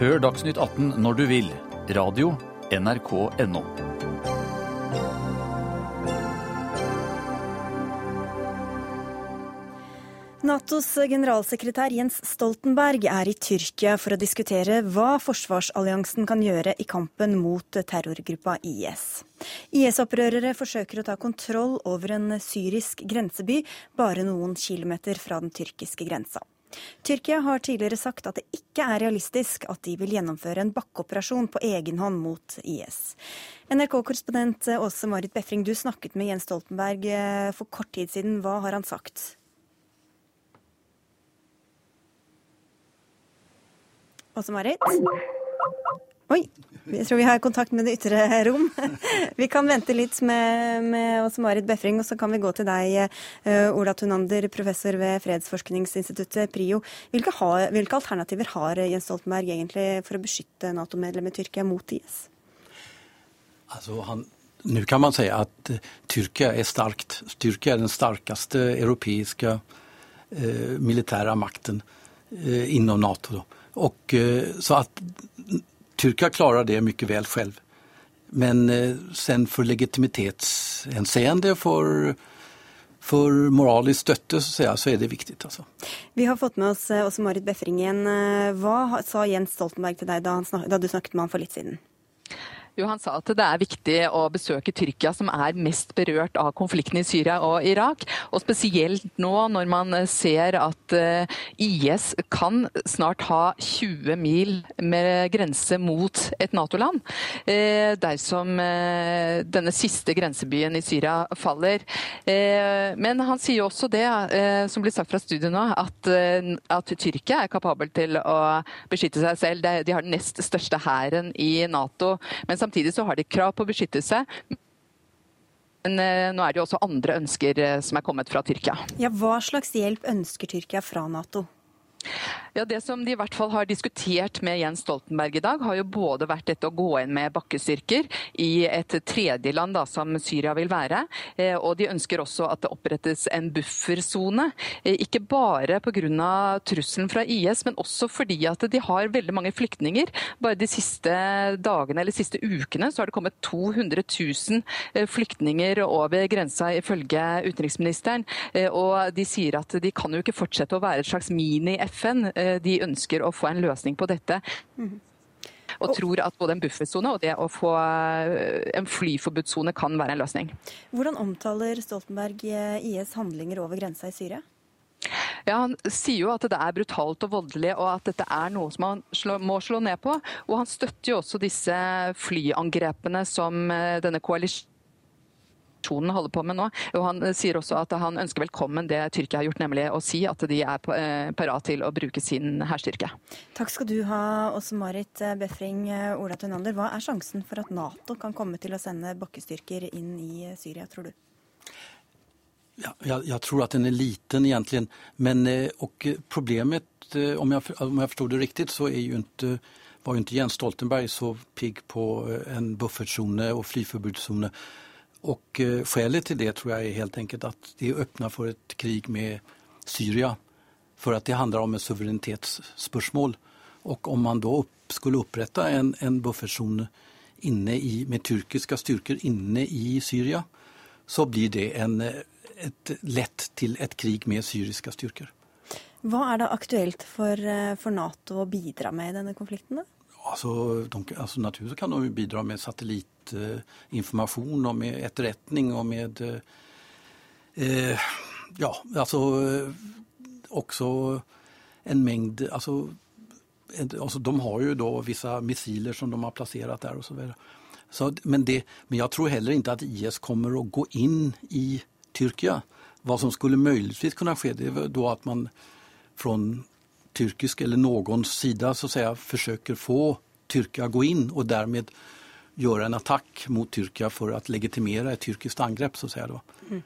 L: Hør Dagsnytt 18 når du vil. Radio NRK.no.
A: Natos generalsekretær Jens Stoltenberg er i Tyrkia for å diskutere hva forsvarsalliansen kan gjøre i kampen mot terrorgruppa IS. IS-opprørere forsøker å ta kontroll over en syrisk grenseby bare noen kilometer fra den tyrkiske grensa. Tyrkia har tidligere sagt at det ikke er realistisk at de vil gjennomføre en bakkeoperasjon på egen hånd mot IS. NRK-korrespondent Åse Marit Befring, du snakket med Jens Stoltenberg eh, for kort tid siden. Hva har han sagt? Åse-Marit? Oi, jeg tror vi har kontakt med det ytre rom. Vi kan vente litt med, med oss Marit Befring, og så kan vi gå til deg, eh, Ola Tunander, professor ved Fredsforskningsinstituttet PRIO. Hvilke, har, hvilke alternativer har Jens Stoltenberg egentlig for å beskytte Nato-medlemmet Tyrkia mot IS?
G: Altså, han nå kan man si at uh, Tyrkia er starkt. Tyrkia er den sterkeste europeiske uh, militære makten uh, innom Nato. Og, eh, så att Tyrkia klarar det mycket väl själv. Men eh, sen för legitimitetshänseende, for, for moralisk støtte, så, så er det viktig. Altså.
A: Vi har fått med oss eh, også Marit Befringen. Hva sa Jens Stoltenberg til deg da, snak, da du snakket med ham for litt siden?
M: Jo, Han sa at det er viktig å besøke Tyrkia, som er mest berørt av konflikten i Syria og Irak. Og spesielt nå når man ser at eh, IS kan snart ha 20 mil med grense mot et Nato-land. Eh, dersom eh, denne siste grensebyen i Syria faller. Men han sier også det, som blir sagt fra studio nå, at, at Tyrkia er kapabel til å beskytte seg selv. De har den nest største hæren i Nato. mens Samtidig så har de krav på beskyttelse. Men eh, nå er det jo også andre ønsker eh, som er kommet fra Tyrkia.
A: Ja, Hva slags hjelp ønsker Tyrkia fra Nato?
M: Ja, Det som de i hvert fall har diskutert med Jens Stoltenberg i dag, har jo både vært dette å gå inn med bakkestyrker i et tredjeland da, som Syria vil være. Eh, og de ønsker også at det opprettes en buffersone. Eh, ikke bare pga. trusselen fra IS, men også fordi at de har veldig mange flyktninger. Bare de siste dagene eller siste ukene så har det kommet 200 000 flyktninger over grensa, ifølge utenriksministeren. Og de sier at de kan jo ikke fortsette å være et slags mini-FN. Eh, de ønsker å få en løsning på dette. Mm. Og tror at både en buffersone og det å få eh, en flyforbudssone kan være en løsning.
A: Hvordan omtaler Stoltenberg eh, IS handlinger over grensa i Syria?
M: Ja, Han sier jo at det er brutalt og voldelig, og at dette er noe som han slå, må slå ned på. Og Han støtter jo også disse flyangrepene som denne koalisjonen aksjonen holder på med nå. Og Han eh, sier også at han ønsker velkommen det Tyrkia har gjort, nemlig å si at de er eh, parat til å bruke sin hærstyrke.
A: Takk skal du ha, også Marit eh, Befring Ola Tunander. Hva er sjansen for at Nato kan komme til å sende bakkestyrker inn i Syria, tror du?
G: Ja, jag, jag, tror att den är liten egentligen. Men, och problemet, om jag, om jag förstod det riktigt, så är ju inte, var ju inte Jens Stoltenberg så pigg på en buffertzone och flygförbudszone. Och eh, skälet till det tror jag är helt enkelt att det öppnar för ett krig med Syria. För att det handlar om en suveränitetsspörsmål. Och om man då upp, skulle upprätta en, en buffertzon inne i, med turkiska styrkor inne i Syria så blir det en, ett, lätt till ett krig med syriska styrkor.
A: Vad är det aktuellt för, eh, för Nato att bidra med i denne konflikten?
G: Alltså, de, altså Naturligvis kan de bidra med satellitinformation og med etterretning og med eh, eh, ja, altså Også också en mängd, altså, altså, de har jo da vissa missiler som de har plassert der osv. Men, det, men jeg tror heller ikke at IS kommer å gå inn i Tyrkia. Hva som skulle muligens kunne skje, det er da at man från tyrkisk eller noen side så å säga försöker få Tyrkia gå inn og dermed gjøre en attack mot Tyrkia for å legitimere et tyrkisk angrepp. så säga. Då. Mm.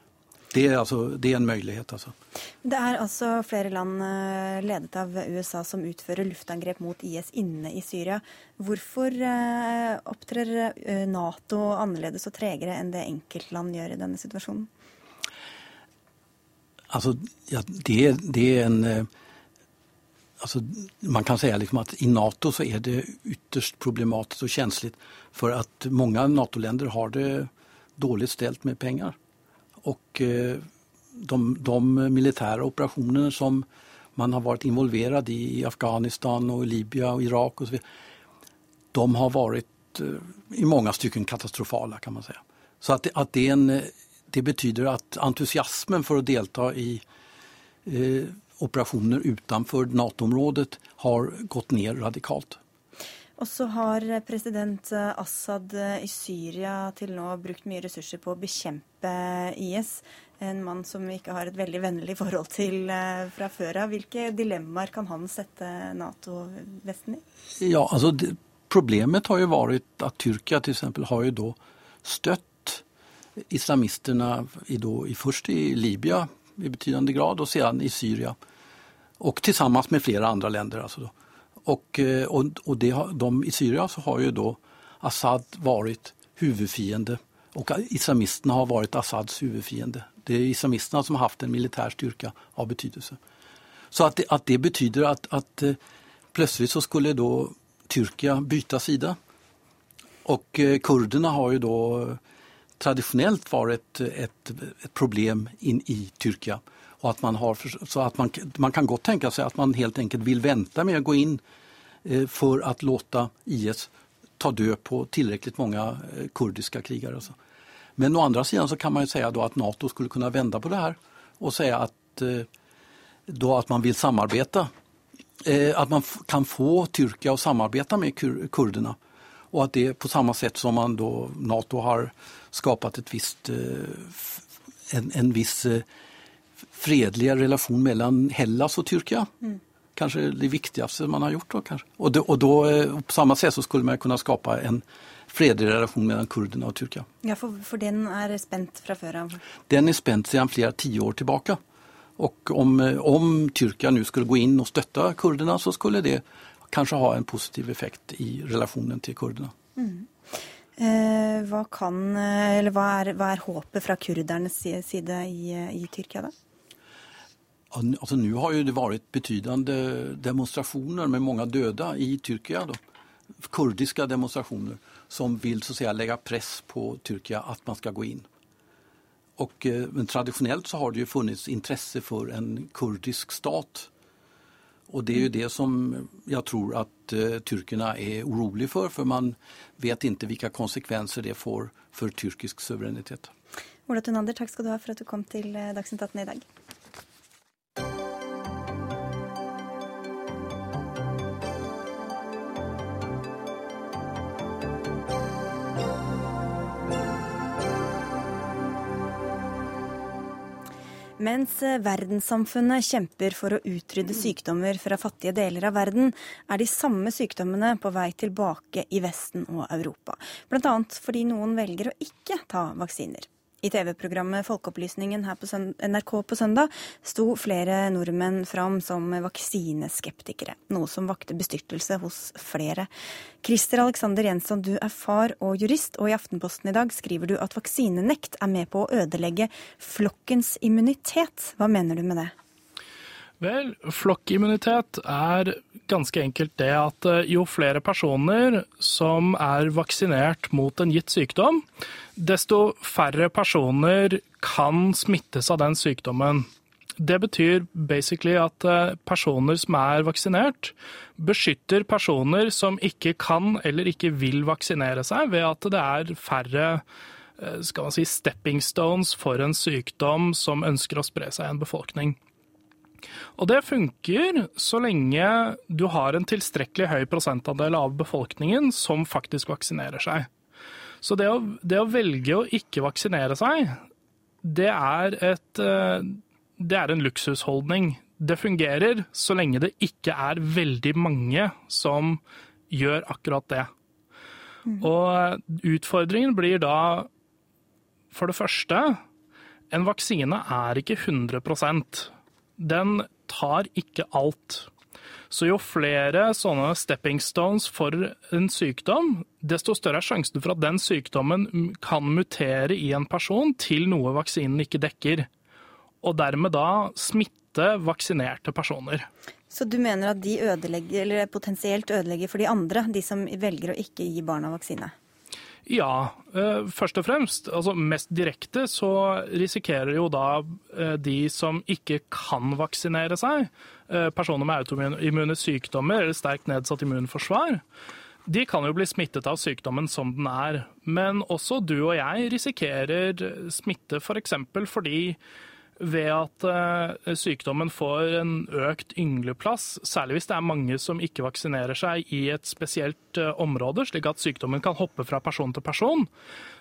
G: Det, er altså, det er en mulighet. Altså.
A: Det er altså flere land eh, ledet av USA som utfører luftangrep mot IS inne i Syria. Hvorfor eh, opptrer eh, Nato annerledes og tregere enn det enkeltland gjør i denne situasjonen?
G: Altså, ja, det, det er en Alltså, man kan säga liksom att i Nato så är det ytterst problematiskt och känsligt för att många NATO-länder har det dåligt ställt med pengar. Och eh, de, de, militära operationer som man har varit involverad i i Afghanistan och Libyen och Irak och så vidare, de har varit eh, i många stycken katastrofala kan man säga. Så att, att det, en, det betyder att entusiasmen för att delta i eh, operationer utenfor Nato-området har gått ned radikalt.
A: Og så har president Assad i Syria til nå brukt mye ressurser på å bekjempe IS. En mann som vi ikke har et veldig vennlig forhold til eh, fra før av. Hvilke dilemmaer kan han sette Nato-Vesten i?
G: Ja, altså det, Problemet har jo vært at Tyrkia eksempel har jo da støtt islamistene i, i, først i Libya i betydande grad og siden i Syria. Och tillsammans med flera andra länder. Alltså och, eh, och, och det, de, I Syrien så har ju då Assad varit huvudfiende och islamisterna har varit Assads huvudfiende. Det är islamisterna som har haft en militär styrka av betydelse. Så att det, att det betyder att, att eh, plötsligt så skulle då Tyrkia byta sida. Och eh, kurderna har ju då traditionellt varit ett, ett problem in i Tyrkia. Och att man har, så att man, man kan godt tenke seg at man helt enkelt vil vente med å gå inn eh, for å låte IS ta død på tilrekkelig mange kurdiske krigere. Men å andre siden kan man jo si at Nato skulle kunne vende på det her og si at, eh, att man vil samarbeide. At man kan få Tyrkia å samarbeide med kur kurderna. Og at det på samme sett som man då, Nato har visst, en, en viss fredliga relasjon mellom Hellas og Tyrkia. Mm. Kanskje det viktigste man har gjort. da, kanskje. Og da och då, eh, på samme sett så skulle man kunne skapa en fredelig relasjon mellom kurderne og Tyrkia.
A: Ja, for, for, den er spent fra før av?
G: Den er spent siden flere tiår tilbake. Og om, om Tyrkia nå skulle gå inn og støtte kurderne, så skulle det kanskje ha en positiv effekt i relasjonen til kurderne. Mm.
A: Eh, hva, kan, eller hva, er, hva er håpet fra kurdernes side i, i Tyrkia, da?
G: Altså, Nå har ju det vært betydende demonstrasjoner med mange døde i Tyrkia. Då. Kurdiske demonstrasjoner som vil så att säga, legge press på Tyrkia at man skal gå inn. Og, eh, men tradisjonelt så har det ju funnits interesse for en kurdisk stat og det er ju det som jeg tror at eh, tyrkerne er oroliga for, for man vet ikke hvilke konsekvenser det får for tyrkisk suverenitet.
A: Ola Tunander, takk skal du ha for at du kom til eh, Dagsnytt 18 i Mens eh, verdenssamfunnet kjemper for å utrydde sykdommer fra fattige deler av verden, er de samme sykdommene på vei tilbake i Vesten og Europa. Bl.a. fordi noen velger å ikke ta vaksiner. I TV-programmet Folkeopplysningen her på NRK på søndag sto flere nordmenn fram som vaksineskeptikere, noe som vakte bestyrtelse hos flere. Christer Alexander Jensson, du er far og jurist, og i Aftenposten i dag skriver du at vaksinenekt er med på å ødelegge flokkens immunitet. Hva mener du med det?
N: Vel, flokkimmunitet er ganske enkelt det at eh, jo flere personer som er vaksinert mot en gitt sykdom, desto færre personer kan smittes av den sykdommen. Det betyr basically at eh, personer som er vaksinert, beskytter personer som ikke kan eller ikke vil vaksinere seg, ved at det er færre eh, skal man si, stepping stones for en sykdom som ønsker å spre seg i en befolkning. Og det funker så lenge du har en tilstrekkelig høy prosentandel av befolkningen som faktisk vaksinerer seg. Så det å, det å velge å ikke vaksinere seg, det er, et, eh, det er en luksusholdning. Det fungerer så lenge det ikke er veldig mange som gjør akkurat det. Mm. Og utfordringen blir da, for det første, en vaksine er ikke 100 den tar ikke alt. Så jo flere sånne stepping stones for en sykdom, desto større er sjansen for at den sykdommen kan mutere i en person til noe vaksinen ikke dekker. Og dermed da smitte vaksinerte personer.
A: Så du mener at de ødelegger, eller potensielt ødelegger for de andre, de som velger å ikke gi barna vaksine?
N: Ja, eh, først og fremst. Altså mest direkte så risikerer jo da eh, de som ikke kan vaksinere seg, eh, personer med autoimmune sykdommer eller sterkt nedsatt immunforsvar, de kan jo bli smittet av sykdommen som den er. Men også du og jeg risikerer smitte f.eks. For fordi ved at eh, sykdommen får en økt yngleplass, særlig hvis det er mange som ikke vaksinerer seg i et spesielt eh, område, slik at sykdommen kan hoppe fra person til person,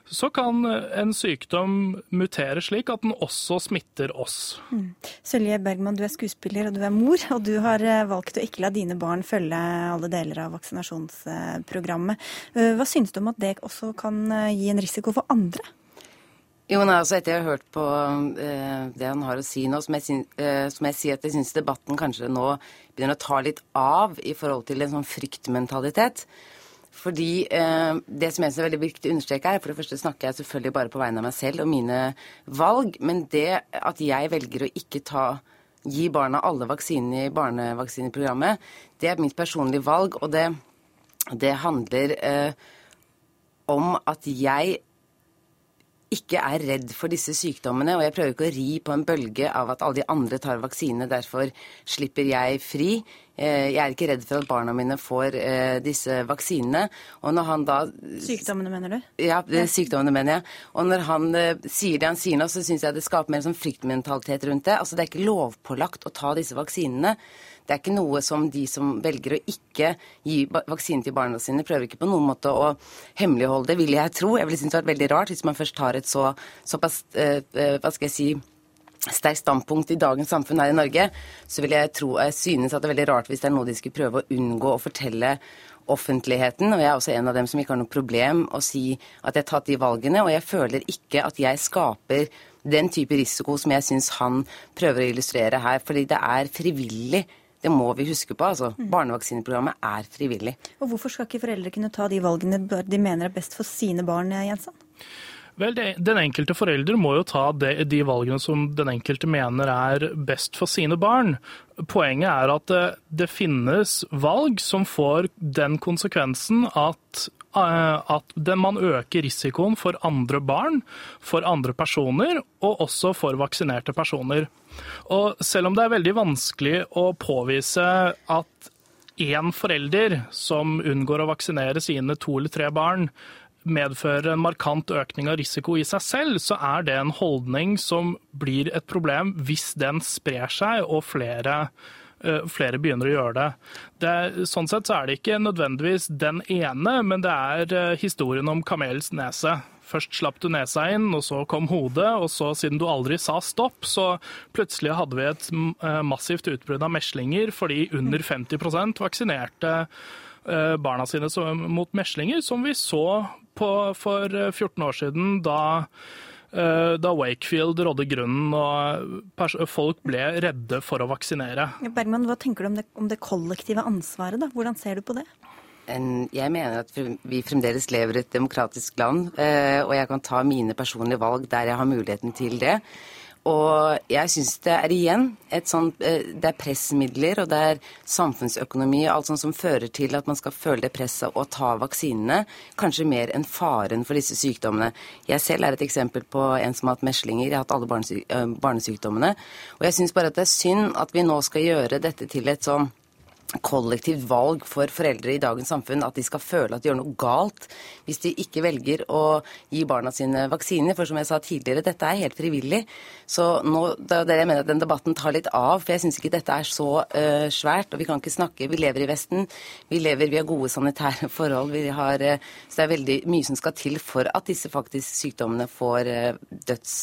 N: så kan eh, en sykdom mutere slik at den også smitter oss. Mm.
A: Sølje Bergman, du er skuespiller og du er mor, og du har valgt å ikke la dine barn følge alle deler av vaksinasjonsprogrammet. Hva synes du om at det også kan gi en risiko for andre?
O: Jo, nei, altså Etter jeg har hørt på eh, det han har å si nå, som jeg, eh, jeg sier at jeg syns debatten kanskje nå begynner å ta litt av i forhold til en sånn fryktmentalitet. Fordi eh, det som jeg synes er veldig viktig å understreke her, for det første snakker jeg selvfølgelig bare på vegne av meg selv og mine valg, men det at jeg velger å ikke ta gi barna alle vaksinene i barnevaksineprogrammet, det er mitt personlige valg, og det, det handler eh, om at jeg ikke er redd for disse sykdommene. Og jeg prøver ikke å ri på en bølge av at alle de andre tar vaksine, derfor slipper jeg fri. Eh, jeg er ikke redd for at barna mine får eh, disse vaksinene. Og når han da
A: Sykdommene, mener du?
O: Ja, sykdommene mener jeg. Og når han eh, sier det han sier nå, så syns jeg det skaper mer sånn fryktmentalitet rundt det. Altså det er ikke lovpålagt å ta disse vaksinene. Det er ikke noe som de som velger å ikke gi vaksine til barna sine, prøver ikke på noen måte å hemmeligholde det, vil jeg tro. Jeg ville synes det vært veldig rart hvis man først tar et så, såpass, eh, eh, hva skal jeg si, sterkt standpunkt i dagens samfunn her i Norge, så vil jeg tro, jeg synes at det er veldig rart hvis det er noe de skulle prøve å unngå å fortelle offentligheten, og jeg er også en av dem som ikke har noe problem å si at jeg har tatt de valgene, og jeg føler ikke at jeg skaper den type risiko som jeg syns han prøver å illustrere her. Fordi det er frivillig. Det må vi huske på. altså. Mm. Barnevaksineprogrammet er frivillig.
A: Og Hvorfor skal ikke foreldre kunne ta de valgene de mener er best for sine barn, Jensen?
N: Vel, det, Den enkelte forelder må jo ta de, de, valgene som den enkelte mener er best for sine barn. Poenget er at det, det finnes valg som får den konsekvensen at Eh, at man øker risikoen for andre barn, for andre personer, og også for vaksinerte personer. Og selv om det er veldig vanskelig å påvise at én forelder som unngår å vaksinere sine to eller tre barn, medfører en markant økning av risiko i seg selv, så er det en holdning som blir et problem hvis den sprer seg og flere Eh, flere begynner å gjøre det. det sånn sett så er det ikke nødvendigvis den ene, men det er eh, historien om kamelens nese. Først slapp du nesa inn, og så kom hodet, og så, siden du aldri sa stopp, så plutselig hadde vi et eh, massivt utbrudd av meslinger fordi under 50% vaksinerte barna sine mot meslinger, som vi så på, for 14 år siden da Eh, da Wakefield rådde grunnen og folk ble redde for å vaksinere.
A: Bergman, Hva tenker du om det, om det kollektive ansvaret? da? Hvordan ser du på det?
O: Jeg mener at vi fremdeles lever i et demokratisk land, eh, og jeg kan ta mine personlige valg der jeg har muligheten til det. Og jeg syns det er igjen et sånt eh, Det er pressmidler og det er samfunnsøkonomi og alt sånt som fører til at man skal føle det presset og ta vaksinene, kanskje mer enn faren for disse sykdommene. Jeg selv er et eksempel på en som har hatt meslinger. Jeg har hatt alle eh, barnesykdommene. Og jeg syns bare at det er synd at vi nå skal gjøre dette til et sånn kollektivt valg for foreldre i dagens samfunn at de skal føle at de gjør noe galt hvis de ikke velger å gi barna sine vaksiner. For som jeg sa tidligere, dette er helt frivillig. Så nå, det er det jeg mener at den debatten tar litt av, for jeg syns ikke dette er så uh, svært. Og vi kan ikke snakke Vi lever i Vesten. Vi lever, vi har gode sanitære forhold. Vi har, uh, så det er veldig mye som skal til for at disse faktisk sykdommene får uh, døds...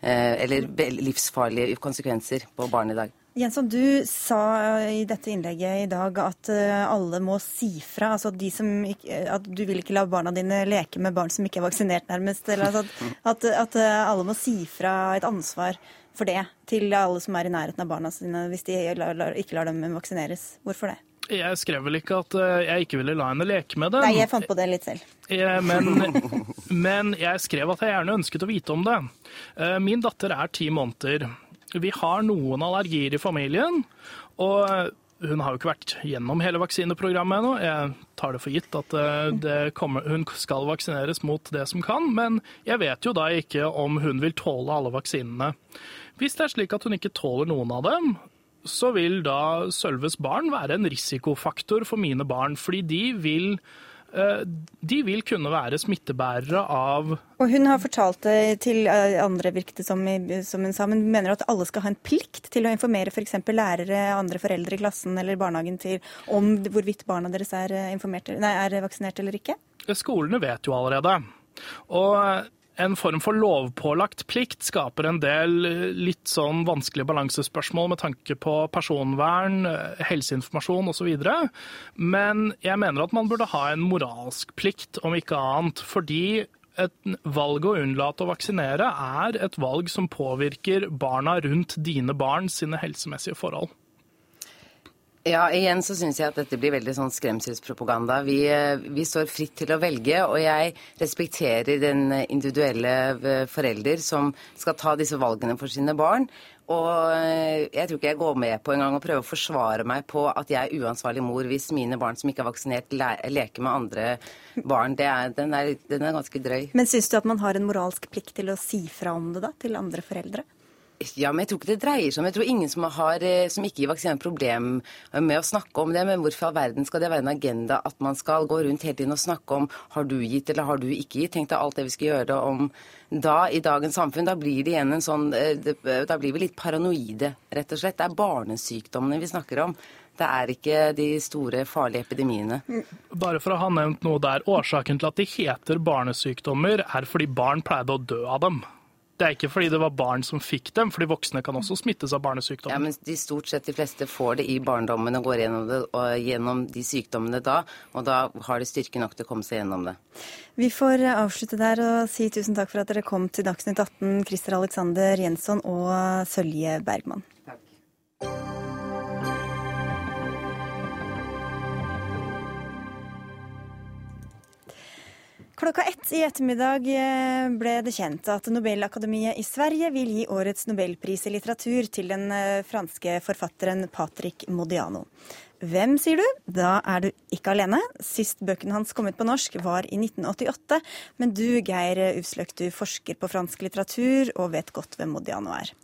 O: eller livsfarlige konsekvenser på barn i dag.
A: Jensson, du sa i dette innlegget i dag at eh, alle må si fra. Altså ikke, at du vil ikke la barna dine leke med barn som ikke er vaksinert, nærmest. Eller altså at, at, eh, alle må si fra et ansvar for det til alle som er i nærheten av barna sine, hvis de ikke lar dem vaksineres. Hvorfor det?
N: Jeg skrev vel ikke at eh, jeg ikke ville la henne leke med det.
A: Nei, jeg fant på det litt selv.
N: Men, men jeg skrev at jeg gjerne ønsket å vite om det. Min datter er ti måneder. Vi har noen allergier i familien. og hun har jo ikke vært gjennom hele vaksineprogrammet ennå. Jeg tar det for gitt at eh, kommer, hun skal vaksineres mot det som kan, men jeg vet jo da ikke om hun vil tåle alle vaksinene. Hvis det er slik at hun ikke tåler noen av dem, så vil da Sølves barn være en risikofaktor for mine barn, fordi de vil de vil kunne være smittebærere av
A: Og Hun har fortalt det til eh, andre, virket det som, som hun sa, men mener at alle skal ha en plikt til å informere f.eks. lærere, andre foreldre i klassen eller barnehagen til om hvorvidt barna deres er, eh, nei, er vaksinert eller ikke?
N: Skolene vet jo allerede. Og en form for lovpålagt plikt skaper en del eh, litt sånn vanskelige balansespørsmål med tanke på personvern, eh, helseinformasjon osv. Men jeg mener at man burde ha en moralsk plikt, om ikke annet. Fordi et valg å unnlate å vaksinere er et valg som påvirker barna rundt dine barn sine helsemessige forhold.
O: Ja, igjen så syns jeg at dette blir veldig sånn skremselspropaganda. Vi, eh, vi, står fritt til å velge, og jeg respekterer den individuelle eh, forelder som skal ta disse valgene for sine barn. Og eh, jeg tror ikke jeg går med på engang å prøve å forsvare meg på at jeg er uansvarlig mor hvis mine barn som ikke er vaksinert, leker med andre barn. Er, den, er, den, er, ganske drøy.
A: Men syns du at man har en moralsk plikt til å si fra om det da, til andre foreldre?
O: Ja, men jeg tror ikke det dreier seg om Jeg tror ingen som, har, eh, som ikke gir vaksine, har problem med å snakke om det. Men hvorfor i all verden skal det være en agenda at man skal gå rundt hele tiden og snakke om har du gitt eller har du ikke gitt? Tenk deg alt det vi skal gjøre om da i dagens samfunn. Da blir det igjen en sånn eh, Da blir vi litt paranoide, rett og slett. Det er barnesykdommene vi snakker om. Det er ikke de store, farlige epidemiene.
N: Bare for å ha nevnt noe der. Årsaken til at de heter barnesykdommer, er fordi barn pleide å dø av dem. Det er ikke fordi det var barn som fikk dem, fordi voksne kan også smittes av barnesykdommer.
O: Ja, men de stort sett de fleste får det i barndommen og går gjennom det og gjennom de sykdommene da, og da har de styrke nok til å komme seg gjennom det.
A: Vi får avslutte der og si tusen takk for at dere kom til Dagsnytt 18, Christer Alexander Jensson og Sølje Bergman. Klokka ett i ettermiddag eh, ble det kjent at Nobelakademiet i Sverige vil gi årets nobelpris i litteratur til den eh, franske forfatteren Patrick Modiano. Hvem, sier du? Da er du ikke alene. Sist bøkene hans kom ut på norsk, var i 1988. Men du, Geir Usløk, du forsker på fransk litteratur og vet godt hvem Modiano er.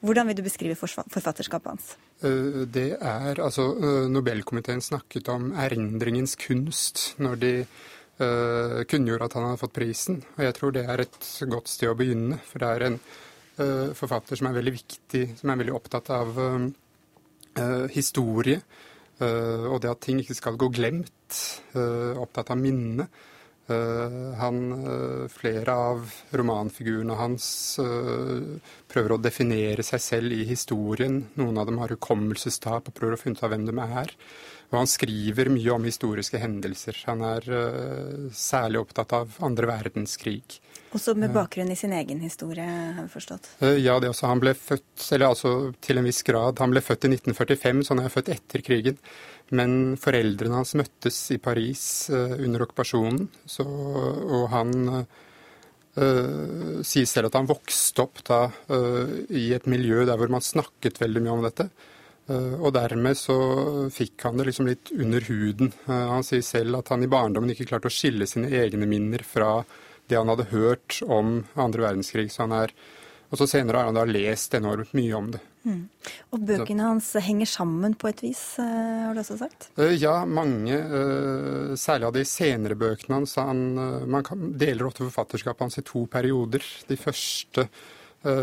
A: Hvordan vil du beskrive forfatterskapet hans?
P: Eh, det er altså Nobelkomiteen snakket om erindringens kunst når de uh, kunngjorde at han hadde fått prisen. Og jeg tror det er et godt sted å begynne. For det er en uh, forfatter som er veldig viktig, som er veldig opptatt av uh, historie. og det at ting ikke skal gå glemt. opptatt av minne. Han, flere av romanfigurene hans prøver å definere seg selv i historien. Noen av dem har hukommelsestap og prøver å finne ut av hvem de er. Og han skriver mye om historiske hendelser. Han er uh, særlig opptatt av andre verdenskrig.
A: Også med bakgrunn i sin egen historie, har vi forstått?
P: Uh, ja, det også. Han ble født, eller altså til en viss grad. Han ble født i 1945, så han er født etter krigen. Men foreldrene hans møttes i Paris uh, under okkupasjonen, så, og han sier selv at han vokste opp da i et miljø der hvor man snakket veldig mye om dette. Eh, og dermed så fikk han det liksom litt under huden. Eh, han sier selv at han i barndommen ikke klarte å skille sine egne minner fra det han hadde hørt om andre verdenskrig. Så han er, og så senere har han da lest enormt mye om det. Mm.
A: Og bøkene hans henger sammen på et vis, eh, har du også sagt?
P: Ja, mange. Særlig av de senere bøkene hans. Han, man deler ofte forfatterskapet hans i to perioder. De første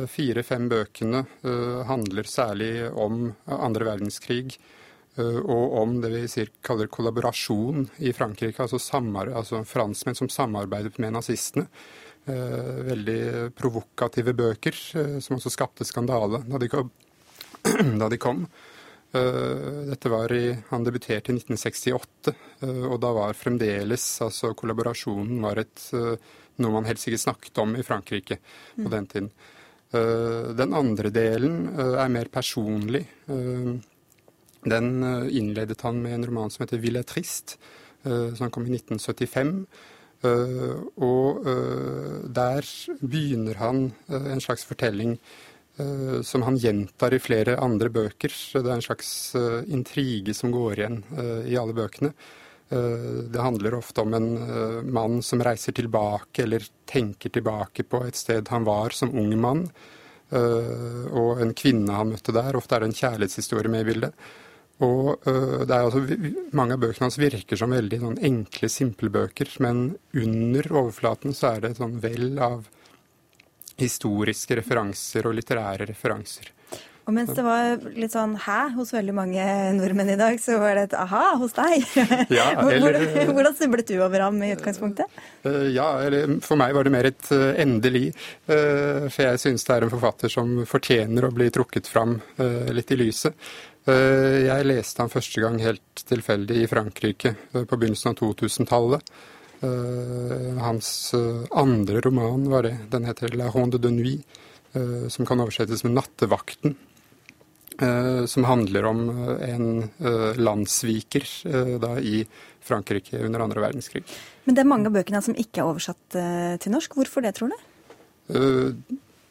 P: fire-fem bøkene eh, handler særlig om andre verdenskrig eh, og om det vi kaller kollaborasjon i Frankrike, altså, altså franskmenn som samarbeidet med nazistene. Veldig provokative bøker, som også skapte skandale da de kom. Da de kom. Dette var i, Han debuterte i 1968, og da var fremdeles altså kollaborasjonen var et, noe man helst ikke snakket om i Frankrike på mm. den tiden. Eh, den andre delen eh, er mer personlig. Eh, den innledet han med en roman som heter 'Ville trist', som kom i 1975. Og der begynner han en slags fortelling som han gjentar i flere andre bøker. Det er en slags intrige som går igjen i alle bøkene. Eh, det handler ofte om en eh, mann som reiser tilbake, eller tenker tilbake på et sted han var som ung mann, eh, og en kvinne han møtte der. Ofte er det en kjærlighetshistorie med i bildet. Og det er altså, Mange av bøkene hans virker som veldig sånn, enkle, simple bøker, men under overflaten så er det et sånn vell av historiske referanser og litterære referanser.
A: Og mens det var litt sånn hæ hos veldig mange nordmenn i dag, så var det et aha hos deg. Ja, eller, Hvordan snublet du over ham i utgangspunktet?
P: Uh, ja, eller for meg var det mer et uh, endelig. Uh, for jeg syns det er en forfatter som fortjener å bli trukket fram litt i lyset. Jeg leste han første gang helt tilfeldig i Frankrike på begynnelsen av 2000-tallet. Hans andre roman var det. Den heter La Ronde de Nuit, som kan oversettes med Nattevakten. Eh, som handler om eh, en eh, landssviker da, i Frankrike under andre verdenskrig.
A: Men det er mange av bøkene som ikke er oversatt til norsk. Hvorfor det, tror du?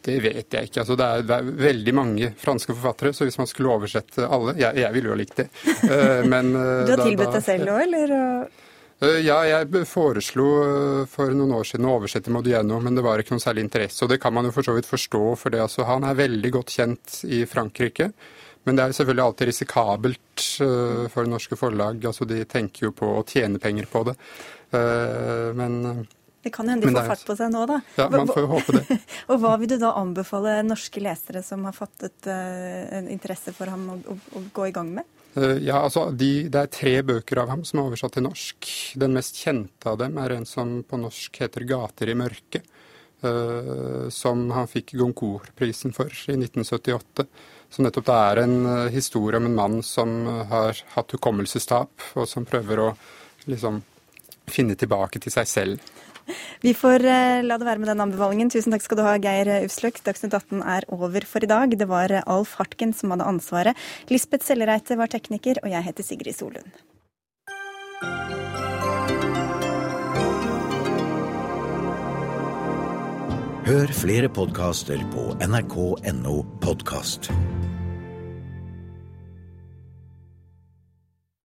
P: Det vet jeg ikke. Altså, det, er, det, er, veldig mange franske forfattere, så hvis man skulle oversette alle Jeg, jeg ville jo likt det. Men,
A: du har tilbudt deg selv òg, eller?
P: Ja, jeg foreslo for noen år siden å oversette Modiano, men det var ikke noen særlig interesse. Og det kan man jo for så vidt forstå, for det, altså, han er veldig godt kjent i Frankrike. Men det er selvfølgelig alltid risikabelt uh, for norske forlag. Altså, de tenker jo på å tjene penger på det. Uh, men
A: det kan hende de får fart på seg nå, da.
P: Ja, man får jo håpe det.
A: og hva vil du da anbefale norske lesere som har fattet en interesse for ham, å gå i gang med?
P: Ja, altså, de, Det er tre bøker av ham som er oversatt til norsk. Den mest kjente av dem er en som på norsk heter 'Gater i mørket'. som han fikk Goncourt-prisen for i 1978. Som nettopp det er en historie om en mann som har hatt hukommelsestap, og som prøver å liksom finne tilbake til seg selv.
A: Vi får la det være med den anbefalingen. Tusen takk skal du ha, Geir Ufsløk. Dagsnytt 18 er over for i dag. Det var Alf Hartgen som hadde ansvaret. Lisbeth Sellereite var tekniker, og jeg heter Sigrid Solund.
Q: Hør flere podkaster på nrk.no podkast.